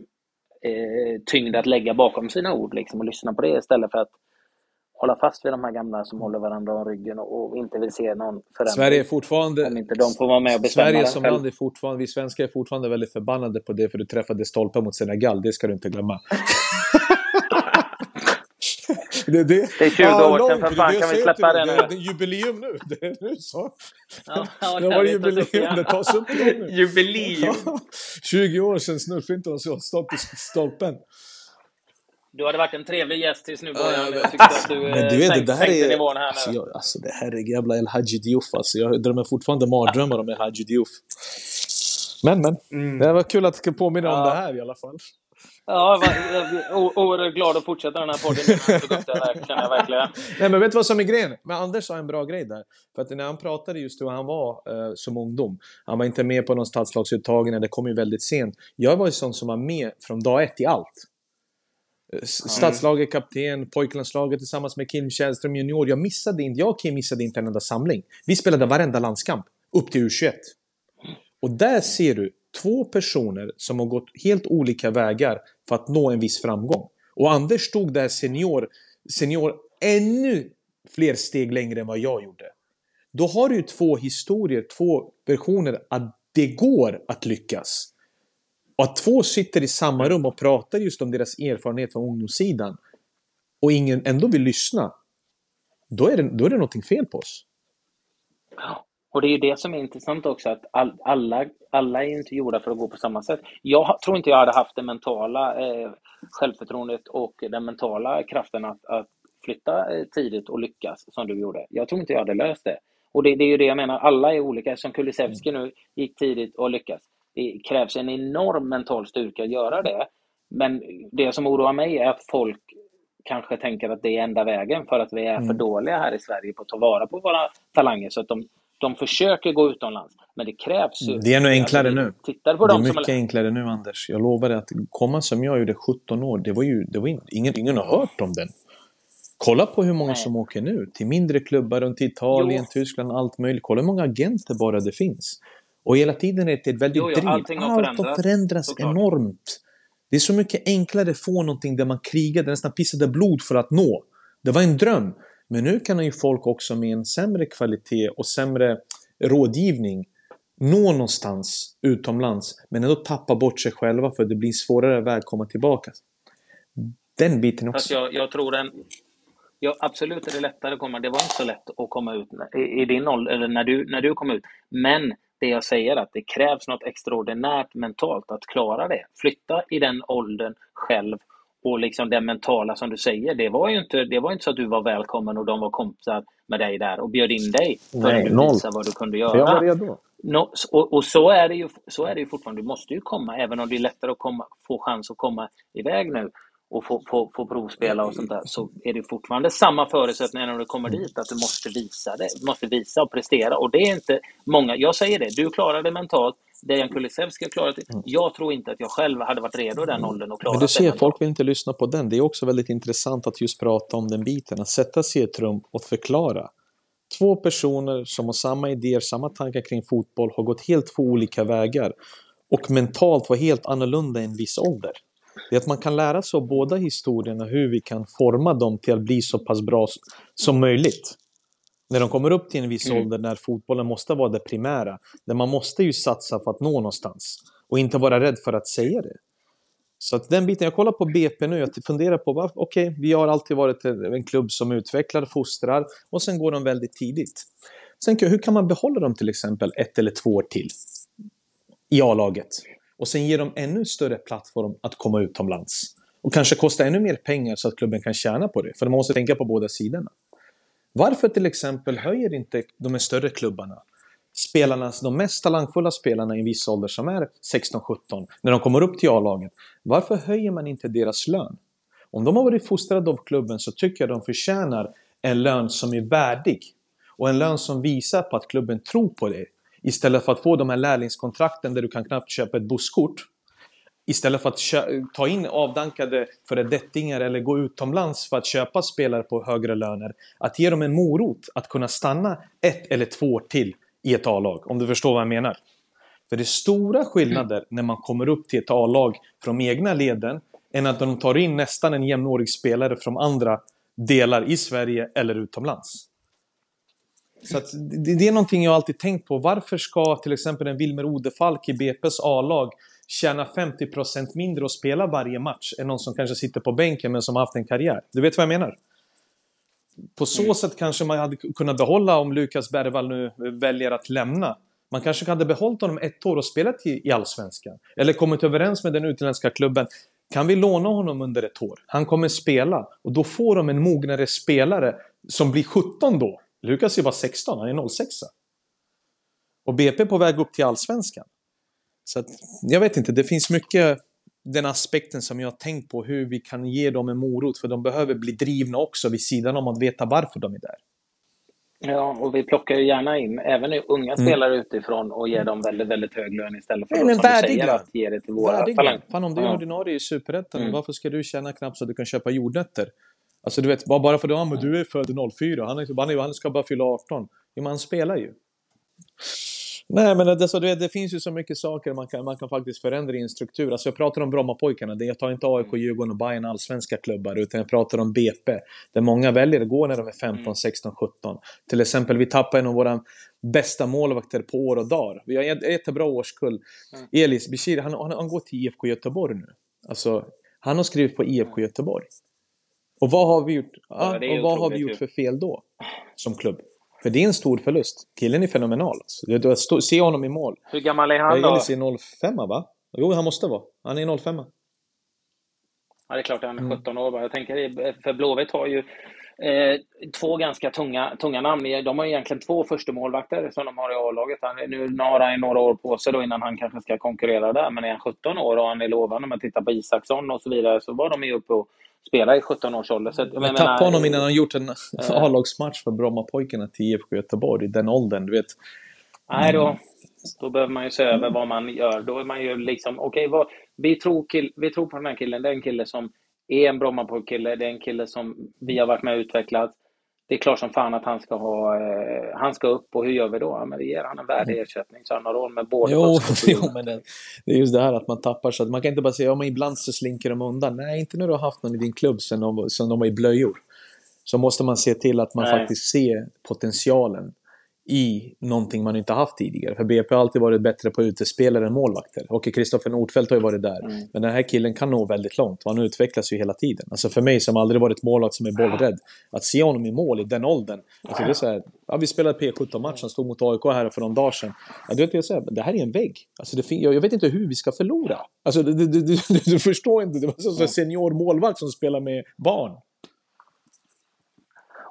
eh, tyngd att lägga bakom sina ord liksom, och lyssna på det istället för att hålla fast vid de här gamla som håller varandra om ryggen och, och inte vill se någon förändring. Sverige är fortfarande... Om inte de får vara med och bestämma Sverige som själv. land är fortfarande... Vi svenskar är fortfarande väldigt förbannade på det för du träffade stolpen mot Senegal. Det ska du inte glömma. (laughs) det, det, Det är 20 år sedan, för det fan, det kan vi släppa det Det nu? är, det är jubileum nu. Det är nu så. Ja, ja, Det var jubileum. Det tas upp igen nu. Jubileum! (laughs) 20 år sedan snurrfinten och i stolpen. Du hade varit en trevlig gäst tills nu Ja, början. jag tyckte att du Men eh, du vet, sänk, det här sänkte är... nivån här Alltså, nu. jag, alltså det här är jävla El Hadji Diouf alltså. Jag drömmer fortfarande mardrömmar om El Hadji Diouf. Men, men. Det var kul att påminna om Ja. det här i alla fall. Ja, jag var- oerhört glad att fortsätta den här podden. jag (laughs) känner jag verkligen. Nej, men vet du vad som är grejen? Men Anders sa en bra grej där. För att när han pratade just hur han var eh, som ungdom. Han var inte med på någon stadslagsuttagning, det kom ju väldigt sent. Jag var ju sån som var med från dag ett i allt. Stadslaget, kapten, pojklandslaget tillsammans med Kim Källström junior. Jag missade inte, jag och Kim missade inte en enda samling. Vi spelade varenda landskamp, upp till U21. Och där ser du två personer som har gått helt olika vägar för att nå en viss framgång. Och Anders stod där senior, senior ännu fler steg längre än vad jag gjorde. Då har du två historier, två versioner att det går att lyckas. Och att två sitter i samma rum och pratar just om deras erfarenhet från ungdomssidan och ingen ändå vill lyssna. Då är det, då är det någonting fel på oss. Och det är ju det som är intressant också, att all, alla, alla är inte gjorda för att gå på samma sätt. Jag tror inte jag hade haft det mentala eh, självförtroendet och den mentala kraften att, att flytta eh, tidigt och lyckas som du gjorde. Jag tror inte jag hade löst det. Och det, det är ju det jag menar, alla är olika. Som Kulusevski nu gick tidigt och lyckas. Det krävs en enorm mental styrka att göra det. Men det som oroar mig är att folk kanske tänker att det är enda vägen för att vi är för Mm. dåliga här i Sverige på att ta vara på våra talanger. Så att de, de försöker gå utomlands. Men det krävs ju... Det är nog enklare Alltså, nu. Tittar på Det är dem som mycket enklare nu Anders. Jag lovar dig att komma som jag gjorde 17 år, det var ju, det var in, ingen, ingen har hört om den. Kolla på hur många Nej. som åker nu till mindre klubbar runt Italien, Jo. Tyskland, allt möjligt. Kolla hur många agenter bara det finns. Och hela tiden är det ett väldigt Jo, jo, driv. Allt har förändrats, förändrats enormt. Det är så mycket enklare att få någonting där man krigade, nästan pissade blod för att nå. Det var en dröm. Men nu kan ju folk också med en sämre kvalitet och sämre rådgivning nå någonstans utomlands men ändå tappa bort sig själva för det blir svårare väg att komma tillbaka. Den biten Fast också. jag, jag tror den... Ja, absolut är det lättare att komma. Det var inte så lätt att komma ut i, i din ålder, eller när du, när du kom ut. Men det jag säger att det krävs något extraordinärt mentalt att klara det. Flytta i den åldern själv och liksom det mentala som du säger. Det var ju inte, det var inte så att du var välkommen och de var kompisar med dig där och bjöd in dig för att du visade vad du kunde göra. Jag var redo. No, och, och så, är det ju, så är det ju fortfarande. Du måste ju komma, även om det är lättare att komma, få chans att komma iväg nu och få, få, få provspela och sånt där, så är det fortfarande samma förutsättningar när du kommer dit, att du måste visa det. Du måste visa och prestera. Och det är inte många, jag säger det, du klarar det mentalt, Dejan Kulusevski har klarat det. Jag tror inte att jag själv hade varit redo i den åldern och klarat Men du det ser, mentalt. folk vill inte lyssna på den. Det är också väldigt intressant att just prata om den biten. Att sätta sig i ett rum och förklara. Två personer som har samma idéer, samma tankar kring fotboll, har gått helt två olika vägar. Och mentalt var helt annorlunda i en viss ålder. Det är att man kan lära sig av båda historierna hur vi kan forma dem till att bli så pass bra som möjligt. När de kommer upp till en viss Mm. ålder när fotbollen måste vara det primära. Där man måste ju satsa för att nå någonstans. Och inte vara rädd för att säga det. Så att den biten, jag kollar på BP nu, jag funderar på okej, vi har alltid varit en klubb som utvecklar, fostrar och sen går de väldigt tidigt. Sen hur kan man behålla dem till exempel ett eller två år till i A-laget? Och sen ge dem ännu större plattform att komma utomlands. Och kanske kosta ännu mer pengar så att klubben kan tjäna på det. För man måste tänka på båda sidorna. Varför till exempel höjer inte de här större klubbarna spelarna, de mest talangfulla spelarna i en viss ålder som är 16-17, när de kommer upp till A-laget, varför höjer man inte deras lön? Om de har varit fostrade av klubben så tycker jag de förtjänar en lön som är värdig. Och en lön som visar på att klubben tror på det. Istället för att få de här lärlingskontrakten där du kan knappt köpa ett busskort. Istället för att ta in avdankade föredettingar eller gå utomlands för att köpa spelare på högre löner. Att ge dem en morot att kunna stanna ett eller två år till i ett A-lag. Om du förstår vad jag menar. För det är stora skillnader när man kommer upp till ett A-lag från de egna leden än att de tar in nästan en jämnårig spelare från andra delar i Sverige eller utomlands. Så det, det är någonting jag alltid tänkt på. Varför ska till exempel en Wilmer Odefalk i BP's A-lag tjäna 50% mindre och spela varje match än någon som kanske sitter på bänken men som har haft en karriär? Du vet vad jag menar? På så sätt kanske man hade kunnat behålla om Lukas Bergvall nu väljer att lämna. Man kanske hade behållit honom ett år och spelat i, i Allsvenskan. Eller kommit överens med den utländska klubben. Kan vi låna honom under ett år? Han kommer spela. Och då får de en mognare spelare som blir 17 då. Lukas är bara 16, han är 06. Och BP är på väg upp till Allsvenskan. Så att, jag vet inte, det finns mycket den aspekten som jag har tänkt på, hur vi kan ge dem en morot, för de behöver bli drivna också vid sidan om att veta varför de är där. Ja, och vi plockar ju gärna in även unga Mm. spelare utifrån och ger dem väldigt, väldigt hög lön istället för Nej, men säger, att ge det till våra talanger. Fan om du är Ja. ordinarie i Superettan, Mm. varför ska du tjäna knappt så att du kan köpa jordnötter? Alltså du vet, bara bara för att ja, du är född 04, han, är, han, är, han ska bara fylla 18. Ja, men han spelar ju. Nej, men det, så, du vet, det finns ju så mycket saker man kan, man kan faktiskt förändra i en struktur. Alltså jag pratar om Brommapojkarna, jag tar inte AIK, Djurgården och Bayern allsvenska klubbar, utan jag pratar om BP. Där många väljer att gå när de är 15, 16, 17. Till exempel, vi tappar en av våra bästa målvakter på år och dagar. Vi har en jättebra årskull. Elis Bishir, han, han, han går till IFK Göteborg nu. Alltså, han har skrivit på IFK Göteborg. Och vad har vi gjort, ja, och vad har vi gjort för fel då? Som klubb. För det är en stor förlust. Killen är fenomenal. Alltså. Se honom i mål. Hur gammal är han då? Elis är 05 va? Jo, han måste vara. Han är 05 Ja, det är klart han är Mm. 17 år. bara. Jag tänker, för Blåvitt har ju eh, två ganska tunga, tunga namn. De har egentligen två första målvakter som de har i A-laget. Nu nu har han några år på sig då innan han kanske ska konkurrera där. Men är han 17 år och han är lovande, om man tittar på Isaksson och så vidare, så var de ju uppe och, spela i 17 års ålder. Så, jag men tappa honom innan han gjort en (laughs) A-lagsmatch för Brommapojkarna till IFK Göteborg i den åldern, du vet. Nej, då, då behöver man ju se över vad man gör. Då är man ju liksom, okej, okay, vi, tror vi tror på den här killen. Det är en kille som är en Brommapojk-kille. Det är en kille som vi har varit med och utvecklat. Det är klart som fan att han ska ha, eh, han ska upp och hur gör vi då? Ja, men vi ger han en värdig mm. ersättning så han har råd med både Jo, (laughs) jo men det, det, är just det här att man tappar så att man kan inte bara säga, ja men ibland så slinker de undan. Nej, inte när du har haft någon i din klubb sen de, sen de var i blöjor. Så måste man se till att man Nej. faktiskt ser potentialen i någonting man inte haft tidigare. För BP har alltid varit bättre på utespelare än målvakter. Och Kristoffer Nordfeldt har ju varit där. Mm. Men den här killen kan nå väldigt långt och han utvecklas ju hela tiden. Alltså för mig som aldrig varit målvakt som är bollrädd, att se honom i mål i den åldern. Alltså det är så här, ja, vi spelade P17-match, han stod mot AIK här för någon dag sedan. Ja, du vet, jag säger, det här är en vägg. Alltså det jag, jag vet inte hur vi ska förlora. Alltså du, du, du, du förstår inte, det var som senior målvakt som spelar med barn.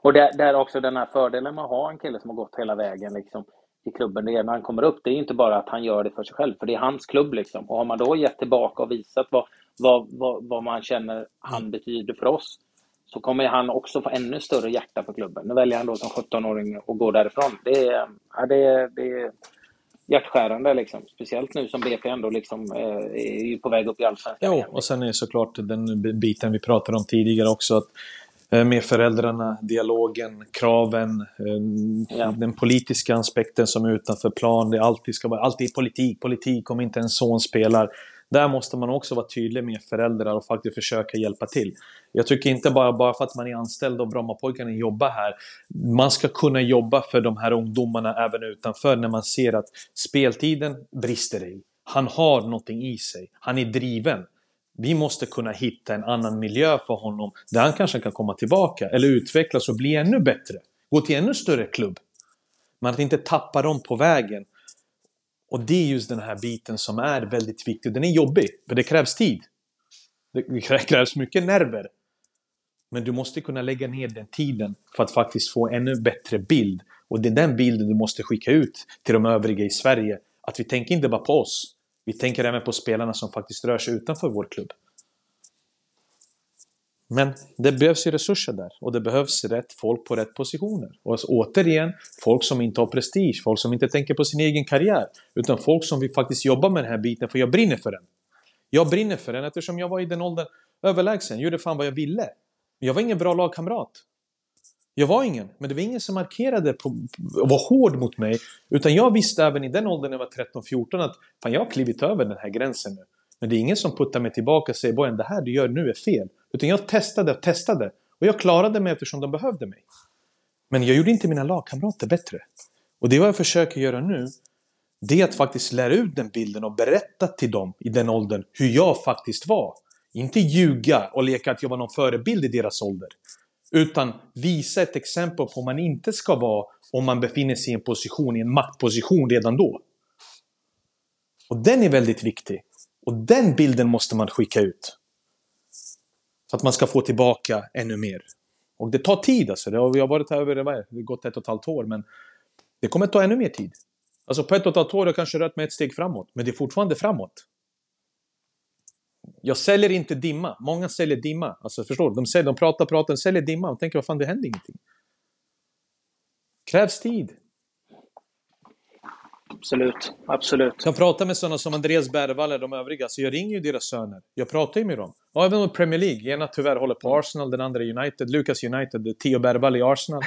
Och det, det är också den här fördelen med att ha en kille som har gått hela vägen liksom, i klubben. Det är när han kommer upp, det är inte bara att han gör det för sig själv, för det är hans klubb. Liksom. Och har man då gett tillbaka och visat vad, vad, vad, vad man känner han betyder för oss, så kommer han också få ännu större hjärta för klubben. Nu väljer han då som 17-åring att gå därifrån. Det är, ja, det är, det är hjärtskärande, liksom. speciellt nu som BP ändå liksom, eh, är på väg upp i allsvenskan. Jo, och sen är såklart den biten vi pratade om tidigare också, att med föräldrarna, dialogen, kraven, eh, ja. den politiska aspekten som är utanför plan. Det alltid ska vara alltid politik, politik om inte en son spelar. Där måste man också vara tydlig med föräldrar och faktiskt försöka hjälpa till. Jag tycker inte bara, bara för att man är anställd och Brommapojkarna jobbar här. Man ska kunna jobba för de här ungdomarna även utanför när man ser att speltiden brister i. Han har någonting i sig. Han är driven. Vi måste kunna hitta en annan miljö för honom där han kanske kan komma tillbaka eller utvecklas och bli ännu bättre. Gå till ännu större klubb. Men att inte tappa dem på vägen. Och det är just den här biten som är väldigt viktig. Den är jobbig, för det krävs tid. Det krävs mycket nerver. Men du måste kunna lägga ner den tiden för att faktiskt få ännu bättre bild. Och det är den bilden du måste skicka ut till de övriga i Sverige. Att vi tänker inte bara på oss. Vi tänker även på spelarna som faktiskt rör sig utanför vår klubb. Men det behövs ju resurser där och det behövs rätt folk på rätt positioner. Och alltså, återigen, folk som inte har prestige, folk som inte tänker på sin egen karriär. Utan folk som vill faktiskt jobba med den här biten för jag brinner för den. Jag brinner för den eftersom jag var i den åldern överlägsen, gjorde fan vad jag ville. Jag var ingen bra lagkamrat. Jag var ingen, men det var ingen som markerade på, och var hård mot mig. Utan jag visste även i den åldern när jag var 13-14 att fan, jag har klivit över den här gränsen nu. Men det är ingen som puttar mig tillbaka och säger Bojan, det här du gör nu är fel. Utan jag testade och testade. Och jag klarade mig eftersom de behövde mig. Men jag gjorde inte mina lagkamrater bättre. Och det är vad jag försöker göra nu. Det är att faktiskt lära ut den bilden och berätta till dem i den åldern hur jag faktiskt var. Inte ljuga och leka att jag var någon förebild i deras ålder. Utan visa ett exempel på hur man inte ska vara om man befinner sig i en position, i en maktposition redan då. Och den är väldigt viktig. Och den bilden måste man skicka ut. För att man ska få tillbaka ännu mer. Och det tar tid alltså. Det har, vi har varit här över, det har gått ett och ett halvt år, men det kommer ta ännu mer tid. Alltså på ett och ett halvt år har jag kanske rört mig ett steg framåt, men det är fortfarande framåt. Jag säljer inte dimma. Många säljer dimma. Alltså förstår du? De, säljer, de pratar, pratar, säljer dimma och tänker vad fan, det händer ingenting. Krävs tid. Absolut, absolut. Jag pratar med sådana som Andreas Bergvall och de övriga, så jag ringer ju deras söner. Jag pratar ju med dem. Och även med Premier League. Ena tyvärr håller på Arsenal, den andra United. Lucas United, Theo Bergvall i Arsenal.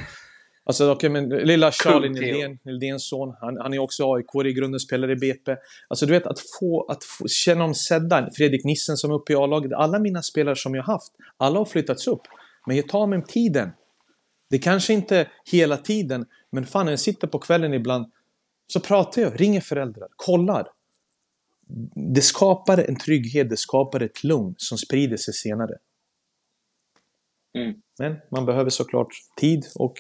Alltså, okay, men lilla Charlie Nildén, Nildéns son, han, han är också AIK i grunden, spelar i BP. Alltså du vet, att få, att få känna om sedda, Fredrik Nissen som är uppe i A-laget, alla mina spelare som jag haft, alla har flyttats upp. Men jag tar mig tiden. Det kanske inte hela tiden, men fan när jag sitter på kvällen ibland så pratar jag, ringer föräldrar, kollar. Det skapar en trygghet, det skapar ett lugn som sprider sig senare. Mm. Men man behöver såklart tid och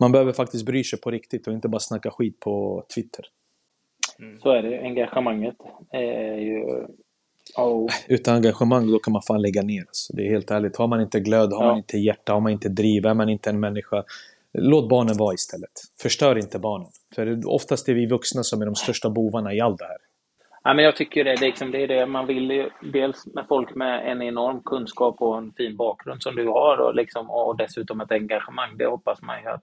man behöver faktiskt bry sig på riktigt och inte bara snacka skit på Twitter. Mm. Så är det. Engagemanget är ju... Oh. (laughs) Utan engagemang då kan man fan lägga ner. Alltså. Det är helt ärligt. Har man inte glöd, har ja. man inte hjärta, har man inte driv, är man inte en människa. Låt barnen vara istället. Förstör inte barnen. För oftast är vi vuxna som är de största bovarna i allt det här. Ja, men jag tycker det, liksom, det är det man vill ju, dels med folk med en enorm kunskap och en fin bakgrund som du har och, liksom, och dessutom ett engagemang. Det hoppas man ju att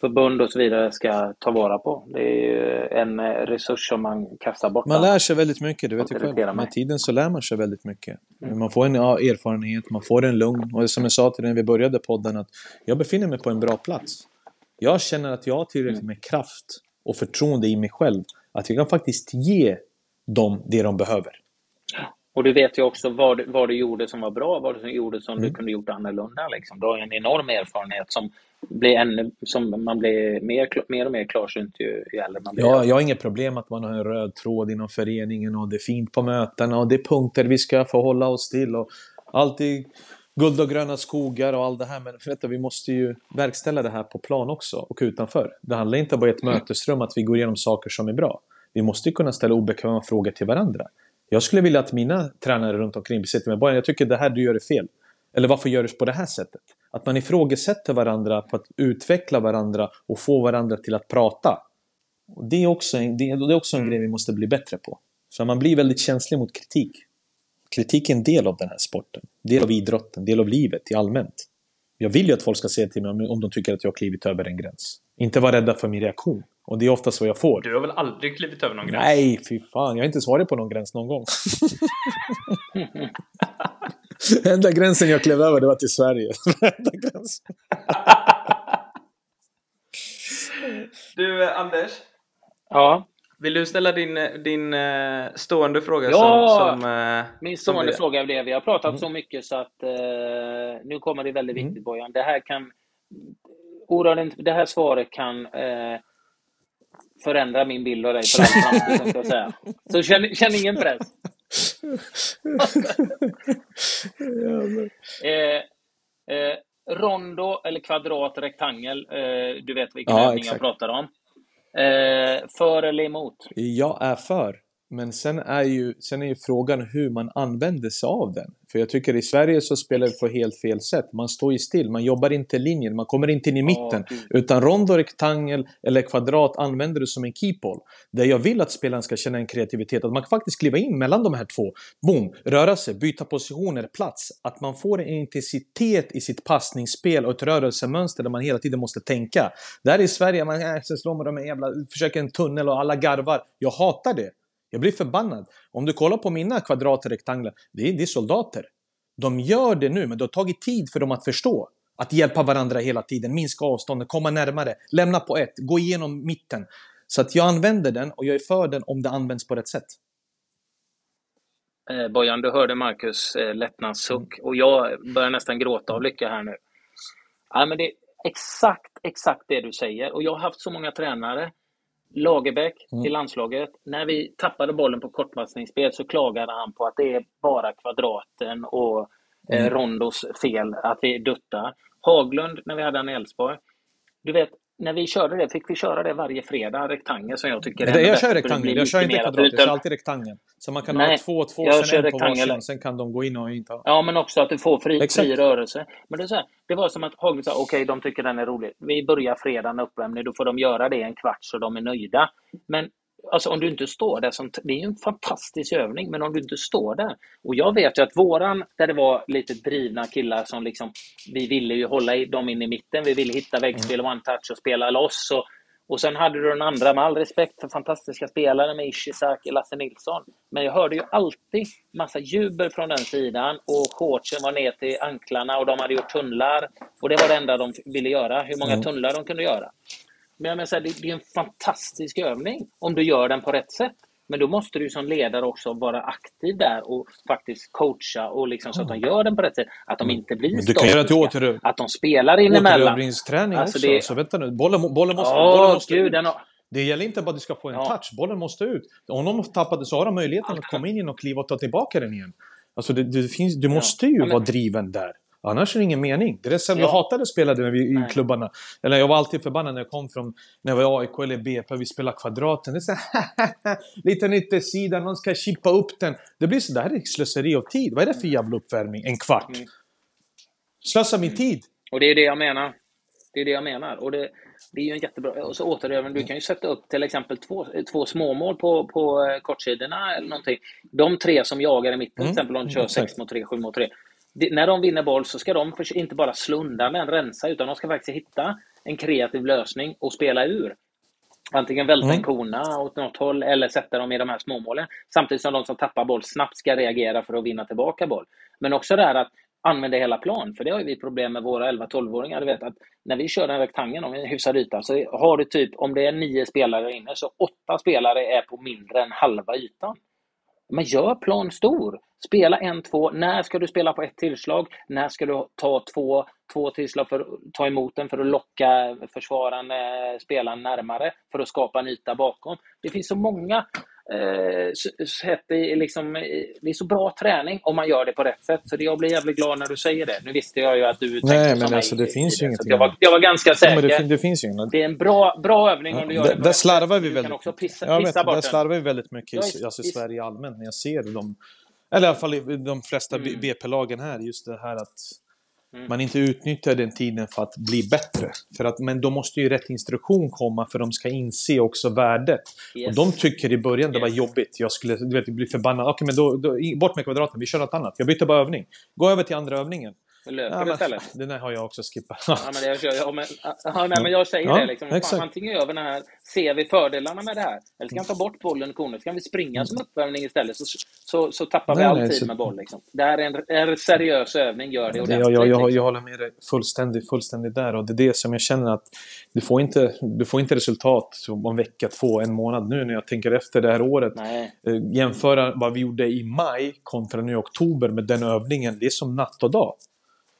förbund och så vidare ska ta vara på. Det är ju en resurs som man kastar bort. Man lär sig väldigt mycket, du vet ju själv. Med tiden så lär man sig väldigt mycket. Mm. Man får en ja, erfarenhet, man får en lugn. Och som jag sa till dig när vi började podden, att jag befinner mig på en bra plats. Jag känner att jag har tillräckligt med kraft och förtroende i mig själv. Att jag kan faktiskt ge dem det de behöver. Och du vet ju också vad, vad du gjorde som var bra, vad du gjorde som mm. du kunde gjort annorlunda. Liksom. Du har en enorm erfarenhet som, blir ännu, som man blir mer, mer och mer klarsynt ju, ju äldre man blir. Ja, jag har inget problem att man har en röd tråd inom föreningen och det är fint på mötena och det är punkter vi ska förhålla oss till och alltid guld och gröna skogar och allt det här. Men vet vi måste ju verkställa det här på plan också och utanför. Det handlar inte bara om ett mötesrum, att vi går igenom saker som är bra. Vi måste ju kunna ställa obekväma frågor till varandra. Jag skulle vilja att mina tränare runt omkring besitter med bara jag tycker det här du gör är fel. Eller varför gör du på det här sättet? Att man ifrågasätter varandra på att utveckla varandra och få varandra till att prata. Och det är också en, det är också en grej vi måste bli bättre på. För man blir väldigt känslig mot kritik. Kritik är en del av den här sporten. Del av idrotten, del av livet i allmänt. Jag vill ju att folk ska säga till mig om de tycker att jag har klivit över en gräns. Inte vara rädda för min reaktion. Och det är oftast vad jag får. Du har väl aldrig klivit över någon gräns? Nej, fy fan. Jag har inte svarat på någon gräns någon gång. (laughs) Enda gränsen jag klev över, det var till Sverige. (laughs) Enda gränsen. du, Anders. Ja? Vill du ställa din, din uh, stående fråga? Ja! Som, som, uh, Min stående fråga blev, vi har pratat mm. så mycket så att uh, nu kommer det väldigt viktigt mm. Bojan. Det här kan... Det här svaret kan förändra min bild av dig för all framtid, ska jag säga. Så känn, känn ingen press. (laughs) eh, eh, rondo eller kvadrat, rektangel. Eh, du vet vilken ja, övning jag pratar om. Eh, för eller emot? Jag är för. Men sen är, ju, sen är ju frågan hur man använder sig av den. För jag tycker i Sverige så spelar vi på helt fel sätt. Man står ju still, man jobbar inte linjen, man kommer inte in i mitten. Oh, utan rond rektangel eller kvadrat använder du som en keephole. Där jag vill att spelaren ska känna en kreativitet, att man kan faktiskt kliva in mellan de här två. Boom! Röra sig, byta positioner, plats. Att man får en intensitet i sitt passningsspel och ett rörelsemönster där man hela tiden måste tänka. Där i Sverige, man äh, slår med de jävla, försöker en tunnel och alla garvar. Jag hatar det. Jag blir förbannad. Om du kollar på mina kvadrater rektanglar, det är, det är soldater. De gör det nu, men det har tagit tid för dem att förstå. Att hjälpa varandra hela tiden, minska avståndet, komma närmare, lämna på ett, gå igenom mitten. Så att jag använder den och jag är för den om det används på rätt sätt. Eh, Bojan, du hörde Marcus eh, lättnadssuck och jag börjar nästan gråta av lycka här nu. Ja, men det är exakt, exakt det du säger och jag har haft så många tränare Lagerbäck mm. i landslaget. När vi tappade bollen på kortpassningsspel så klagade han på att det är bara kvadraten och eh, mm. Rondos fel att vi duttar. Haglund, när vi hade han i Elfsborg. Du vet, när vi körde det fick vi köra det varje fredag, rektangel som jag tycker är det, Jag kör rektangel, jag kör inte kvadrat, jag kör alltid rektangel. Så man kan Nej, ha två två, sen en på varsin, sen kan de gå in och inte ha. Ja, men också att du får fri, fri rörelse. Men det, är så här, det var som att Haglund sa, okej, okay, de tycker den är rolig. Vi börjar fredagen uppvärmning, då får de göra det en kvart så de är nöjda. Men Alltså om du inte står där, som, det är ju en fantastisk övning, men om du inte står där. Och jag vet ju att våran, där det var lite drivna killar som liksom, vi ville ju hålla dem in i mitten, vi ville hitta väggspel och one-touch och spela loss. Och, och sen hade du den andra, med all respekt för fantastiska spelare med Ishizaki, Lasse Nilsson. Men jag hörde ju alltid massa jubel från den sidan och shortsen var ner till anklarna och de hade gjort tunnlar. Och det var det enda de ville göra, hur många tunnlar de kunde göra. Men jag menar, så här, det, det är en fantastisk övning om du gör den på rätt sätt. Men då måste du som ledare också vara aktiv där och faktiskt coacha och liksom så att de gör den på rätt sätt. Att de inte blir Men du kan göra till åter... Att de spelar in emellan. Återövringsträning alltså också. Det... Så vänta nu, bollen, bollen måste, oh, bollen måste Gud, ut. Har... Det gäller inte bara att du ska få en ja. touch, bollen måste ut. Om de tappade så har de möjligheten att komma in och kliva och ta tillbaka den igen. Alltså det, det finns, du måste ju ja, vara driven där. Annars är det ingen mening. Det är det som ja. jag hatade spelade när vi, i klubbarna. Eller jag var alltid förbannad när jag kom från, när jag var i AIK eller BP, vi spelade kvadraten. Det är så här, (laughs) liten yttersida, någon ska chippa upp den. Det blir så, det här är slöseri av tid. Vad är det för jävla uppvärmning? En kvart? Mm. Slösa min mm. tid. Och det är det jag menar. Det är det jag menar. Och det, det är ju en jättebra... Och så återövning, du kan ju sätta upp till exempel två, två småmål på, på eh, kortsidorna eller någonting. De tre som jagar i mitten, Mm, till exempel om du kör exakt. 6 mot 3, 7 mot 3. När de vinner boll så ska de inte bara slunda med en rensa, utan de ska faktiskt hitta en kreativ lösning och spela ur. Antingen välta Mm. en kona åt något håll eller sätta dem i de här småmålen. Samtidigt som de som tappar boll snabbt ska reagera för att vinna tillbaka boll. Men också det här att använda hela plan. För det har ju vi problem med våra 11-12-åringar. Du vet att när vi kör en rektangel om en hyfsad yta så har du typ, om det är nio spelare inne, så åtta spelare är på mindre än halva ytan. Men gör plan stor. Spela en, två. När ska du spela på ett tillslag? När ska du ta två, två tillslag för att ta emot den för att locka försvarande spelaren närmare för att skapa en yta bakom? Det finns så många eh, sätt i, liksom, det är så bra träning om man gör det på rätt sätt. Så det, jag blir jävligt glad när du säger det. Nu visste jag ju att du tänkte Nej, men alltså, det finns ju ingenting Jag var, jag var ganska Ja, säker. men det, det finns ju inget. Det är en bra, bra övning om du gör det där, på rätt slarvar sätt. vi väldigt pissa, pissa vet, Där slarvar vi väldigt mycket i, Ja, alltså, i. Sverige allmänt när jag ser dem. Eller i alla fall de flesta Mm. BP-lagen här, just det här att Mm. man inte utnyttjar den tiden för att bli bättre. För att, men då måste ju rätt instruktion komma för de ska inse också värdet. Yes. Och de tycker i början det var Yes. jobbigt. Jag skulle du vet, bli förbannad. Okej, men då, då, bort med kvadraten. Vi kör något annat. Jag byter bara övning. Gå över till andra övningen. Löper Ja, men, istället? den här har jag också skippat. Ja, men jag, kör, ja, men, ja, nej, men jag säger Ja, det. Liksom, fan, exakt. antingen gör vi den här, ser vi fördelarna med det här, eller ska vi ta bort bollen och konen, så kan vi springa som uppvärmning istället, så, så, så tappar vi Nej, all nej, tid så- med boll. Liksom. Det här är en, en seriös övning, gör det ordentligt. jag, jag, jag, liksom. jag håller med dig fullständigt, fullständigt där. Och det är det som jag känner att du får inte, du får inte resultat om vecka, två, en månad nu när jag tänker efter det här året. Nej, Eh, Jämföra vad vi gjorde i maj kontra nu i oktober med den övningen. Det är som natt och dag.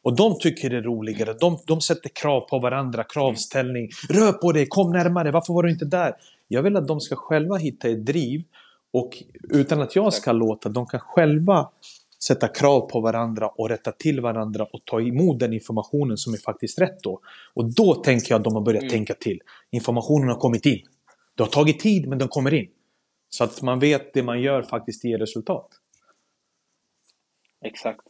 Och de tycker det är roligare. De, de sätter krav på varandra, kravställning. Rör på dig, kom närmare, varför var du inte där? Jag vill att de ska själva hitta ett driv och utan att jag ska låta, de kan själva sätta krav på varandra och rätta till varandra och ta emot den informationen som är faktiskt rätt då. Och då tänker jag att de har börjat Mm. tänka till. Informationen har kommit in. Det har tagit tid, men den kommer in. Så att man vet det man gör faktiskt ger resultat. exakt.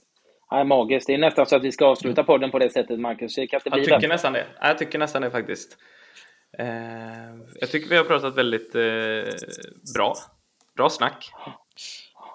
Nej, magiskt. Det är nästan så att vi ska avsluta podden på det sättet, Marcus. Det kan inte bli Jag tycker nästan det. Jag tycker nästan det faktiskt. Eh, jag tycker vi har pratat väldigt eh, bra. Bra snack.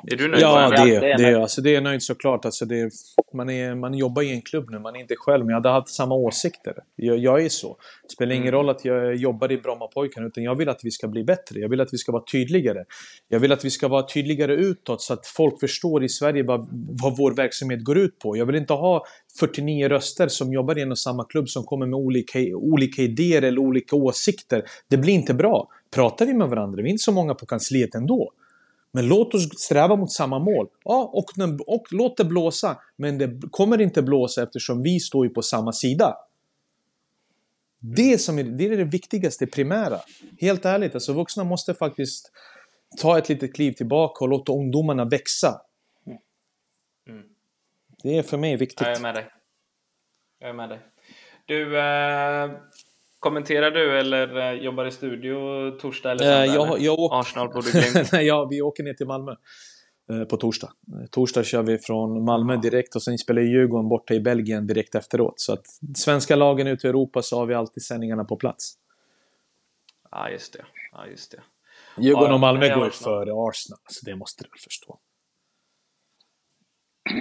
Är du nöjd? Ja, det, det, är det, alltså, det är nöjd såklart. Alltså, det, man, är, man jobbar i en klubb nu, man är inte själv. Men jag hade haft samma åsikter. Jag, jag är så. Det spelar ingen roll att jag jobbar i Brommapojkarna, utan jag vill att vi ska bli bättre. Jag vill att vi ska vara tydligare. Jag vill att vi ska vara tydligare utåt så att folk förstår i Sverige vad, vad vår verksamhet går ut på. Jag vill inte ha 49 röster som jobbar i en och samma klubb som kommer med olika, olika idéer eller olika åsikter. Det blir inte bra. Pratar vi med varandra, vi är inte så många på kansliet ändå. Men låt oss sträva mot samma mål. Ja, och, och låt det blåsa. Men det kommer inte blåsa eftersom vi står ju på samma sida. Det, som är, det är det viktigaste, primära. Helt ärligt, alltså vuxna måste faktiskt ta ett litet kliv tillbaka och låta ungdomarna växa. Mm. Det är för mig viktigt. Ja, jag är med dig. Jag är med dig. Du, eh, kommenterar du eller eh, jobbar i studio torsdag eller Eh, söndag? jag, jag åker... Arsenal borde (laughs) ja, vi åker ner till Malmö eh, på torsdag. Torsdag kör vi från Malmö direkt och sen spelar Djurgården borta i Belgien direkt efteråt. Så att svenska lagen ute i Europa så har vi alltid sändningarna på plats. Ja, just det. Ja, just det. Djurgården och Malmö det är går före Arsenal, så det måste du väl förstå. (sniffs)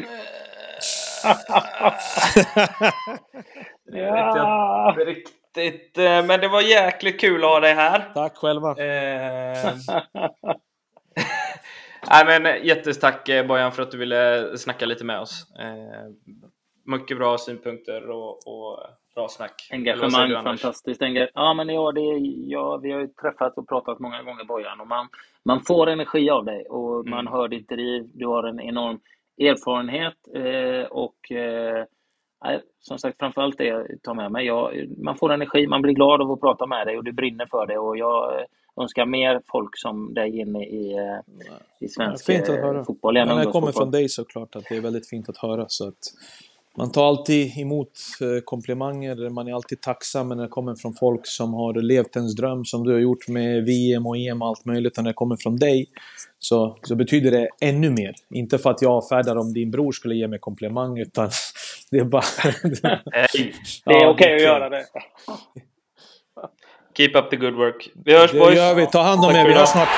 Ja. Inte riktigt, eh, men det var jäkligt kul att ha dig här. Tack själva. Eh, (laughs) Nej, men jättetack eh, Bojan för att du ville snacka lite med oss. Eh, mycket bra synpunkter och, och bra snack. Engagemang, du, fantastiskt. Enga ja, men ja, det är, ja, vi har ju träffats och pratat många gånger, Bojan. Och man, man får energi av dig och man Mm. hör ditt driv. Du har en enorm erfarenhet eh, och eh, nej, som sagt, framförallt det jag tar med mig. Jag, man får energi, man blir glad av att prata med dig och du brinner för det. Och jag eh, önskar mer folk som dig inne i, eh, i svensk fint att eh, höra. fotboll. gärna Men det kommer från dig såklart att det är väldigt fint att höra. Så att man tar alltid emot eh, komplimanger, man är alltid tacksam när det kommer från folk som har levt ens dröm som du har gjort med VM och EM och allt möjligt. Och när det kommer från dig så, så betyder det ännu mer. Inte för att jag avfärdar om din bror skulle ge mig komplimang utan (laughs) Det är bara... Det är Ja, okej att göra det. Keep up the good work. Vi hörs Det boys! gör vi. Ta hand om Tack er. Vi hörs snart.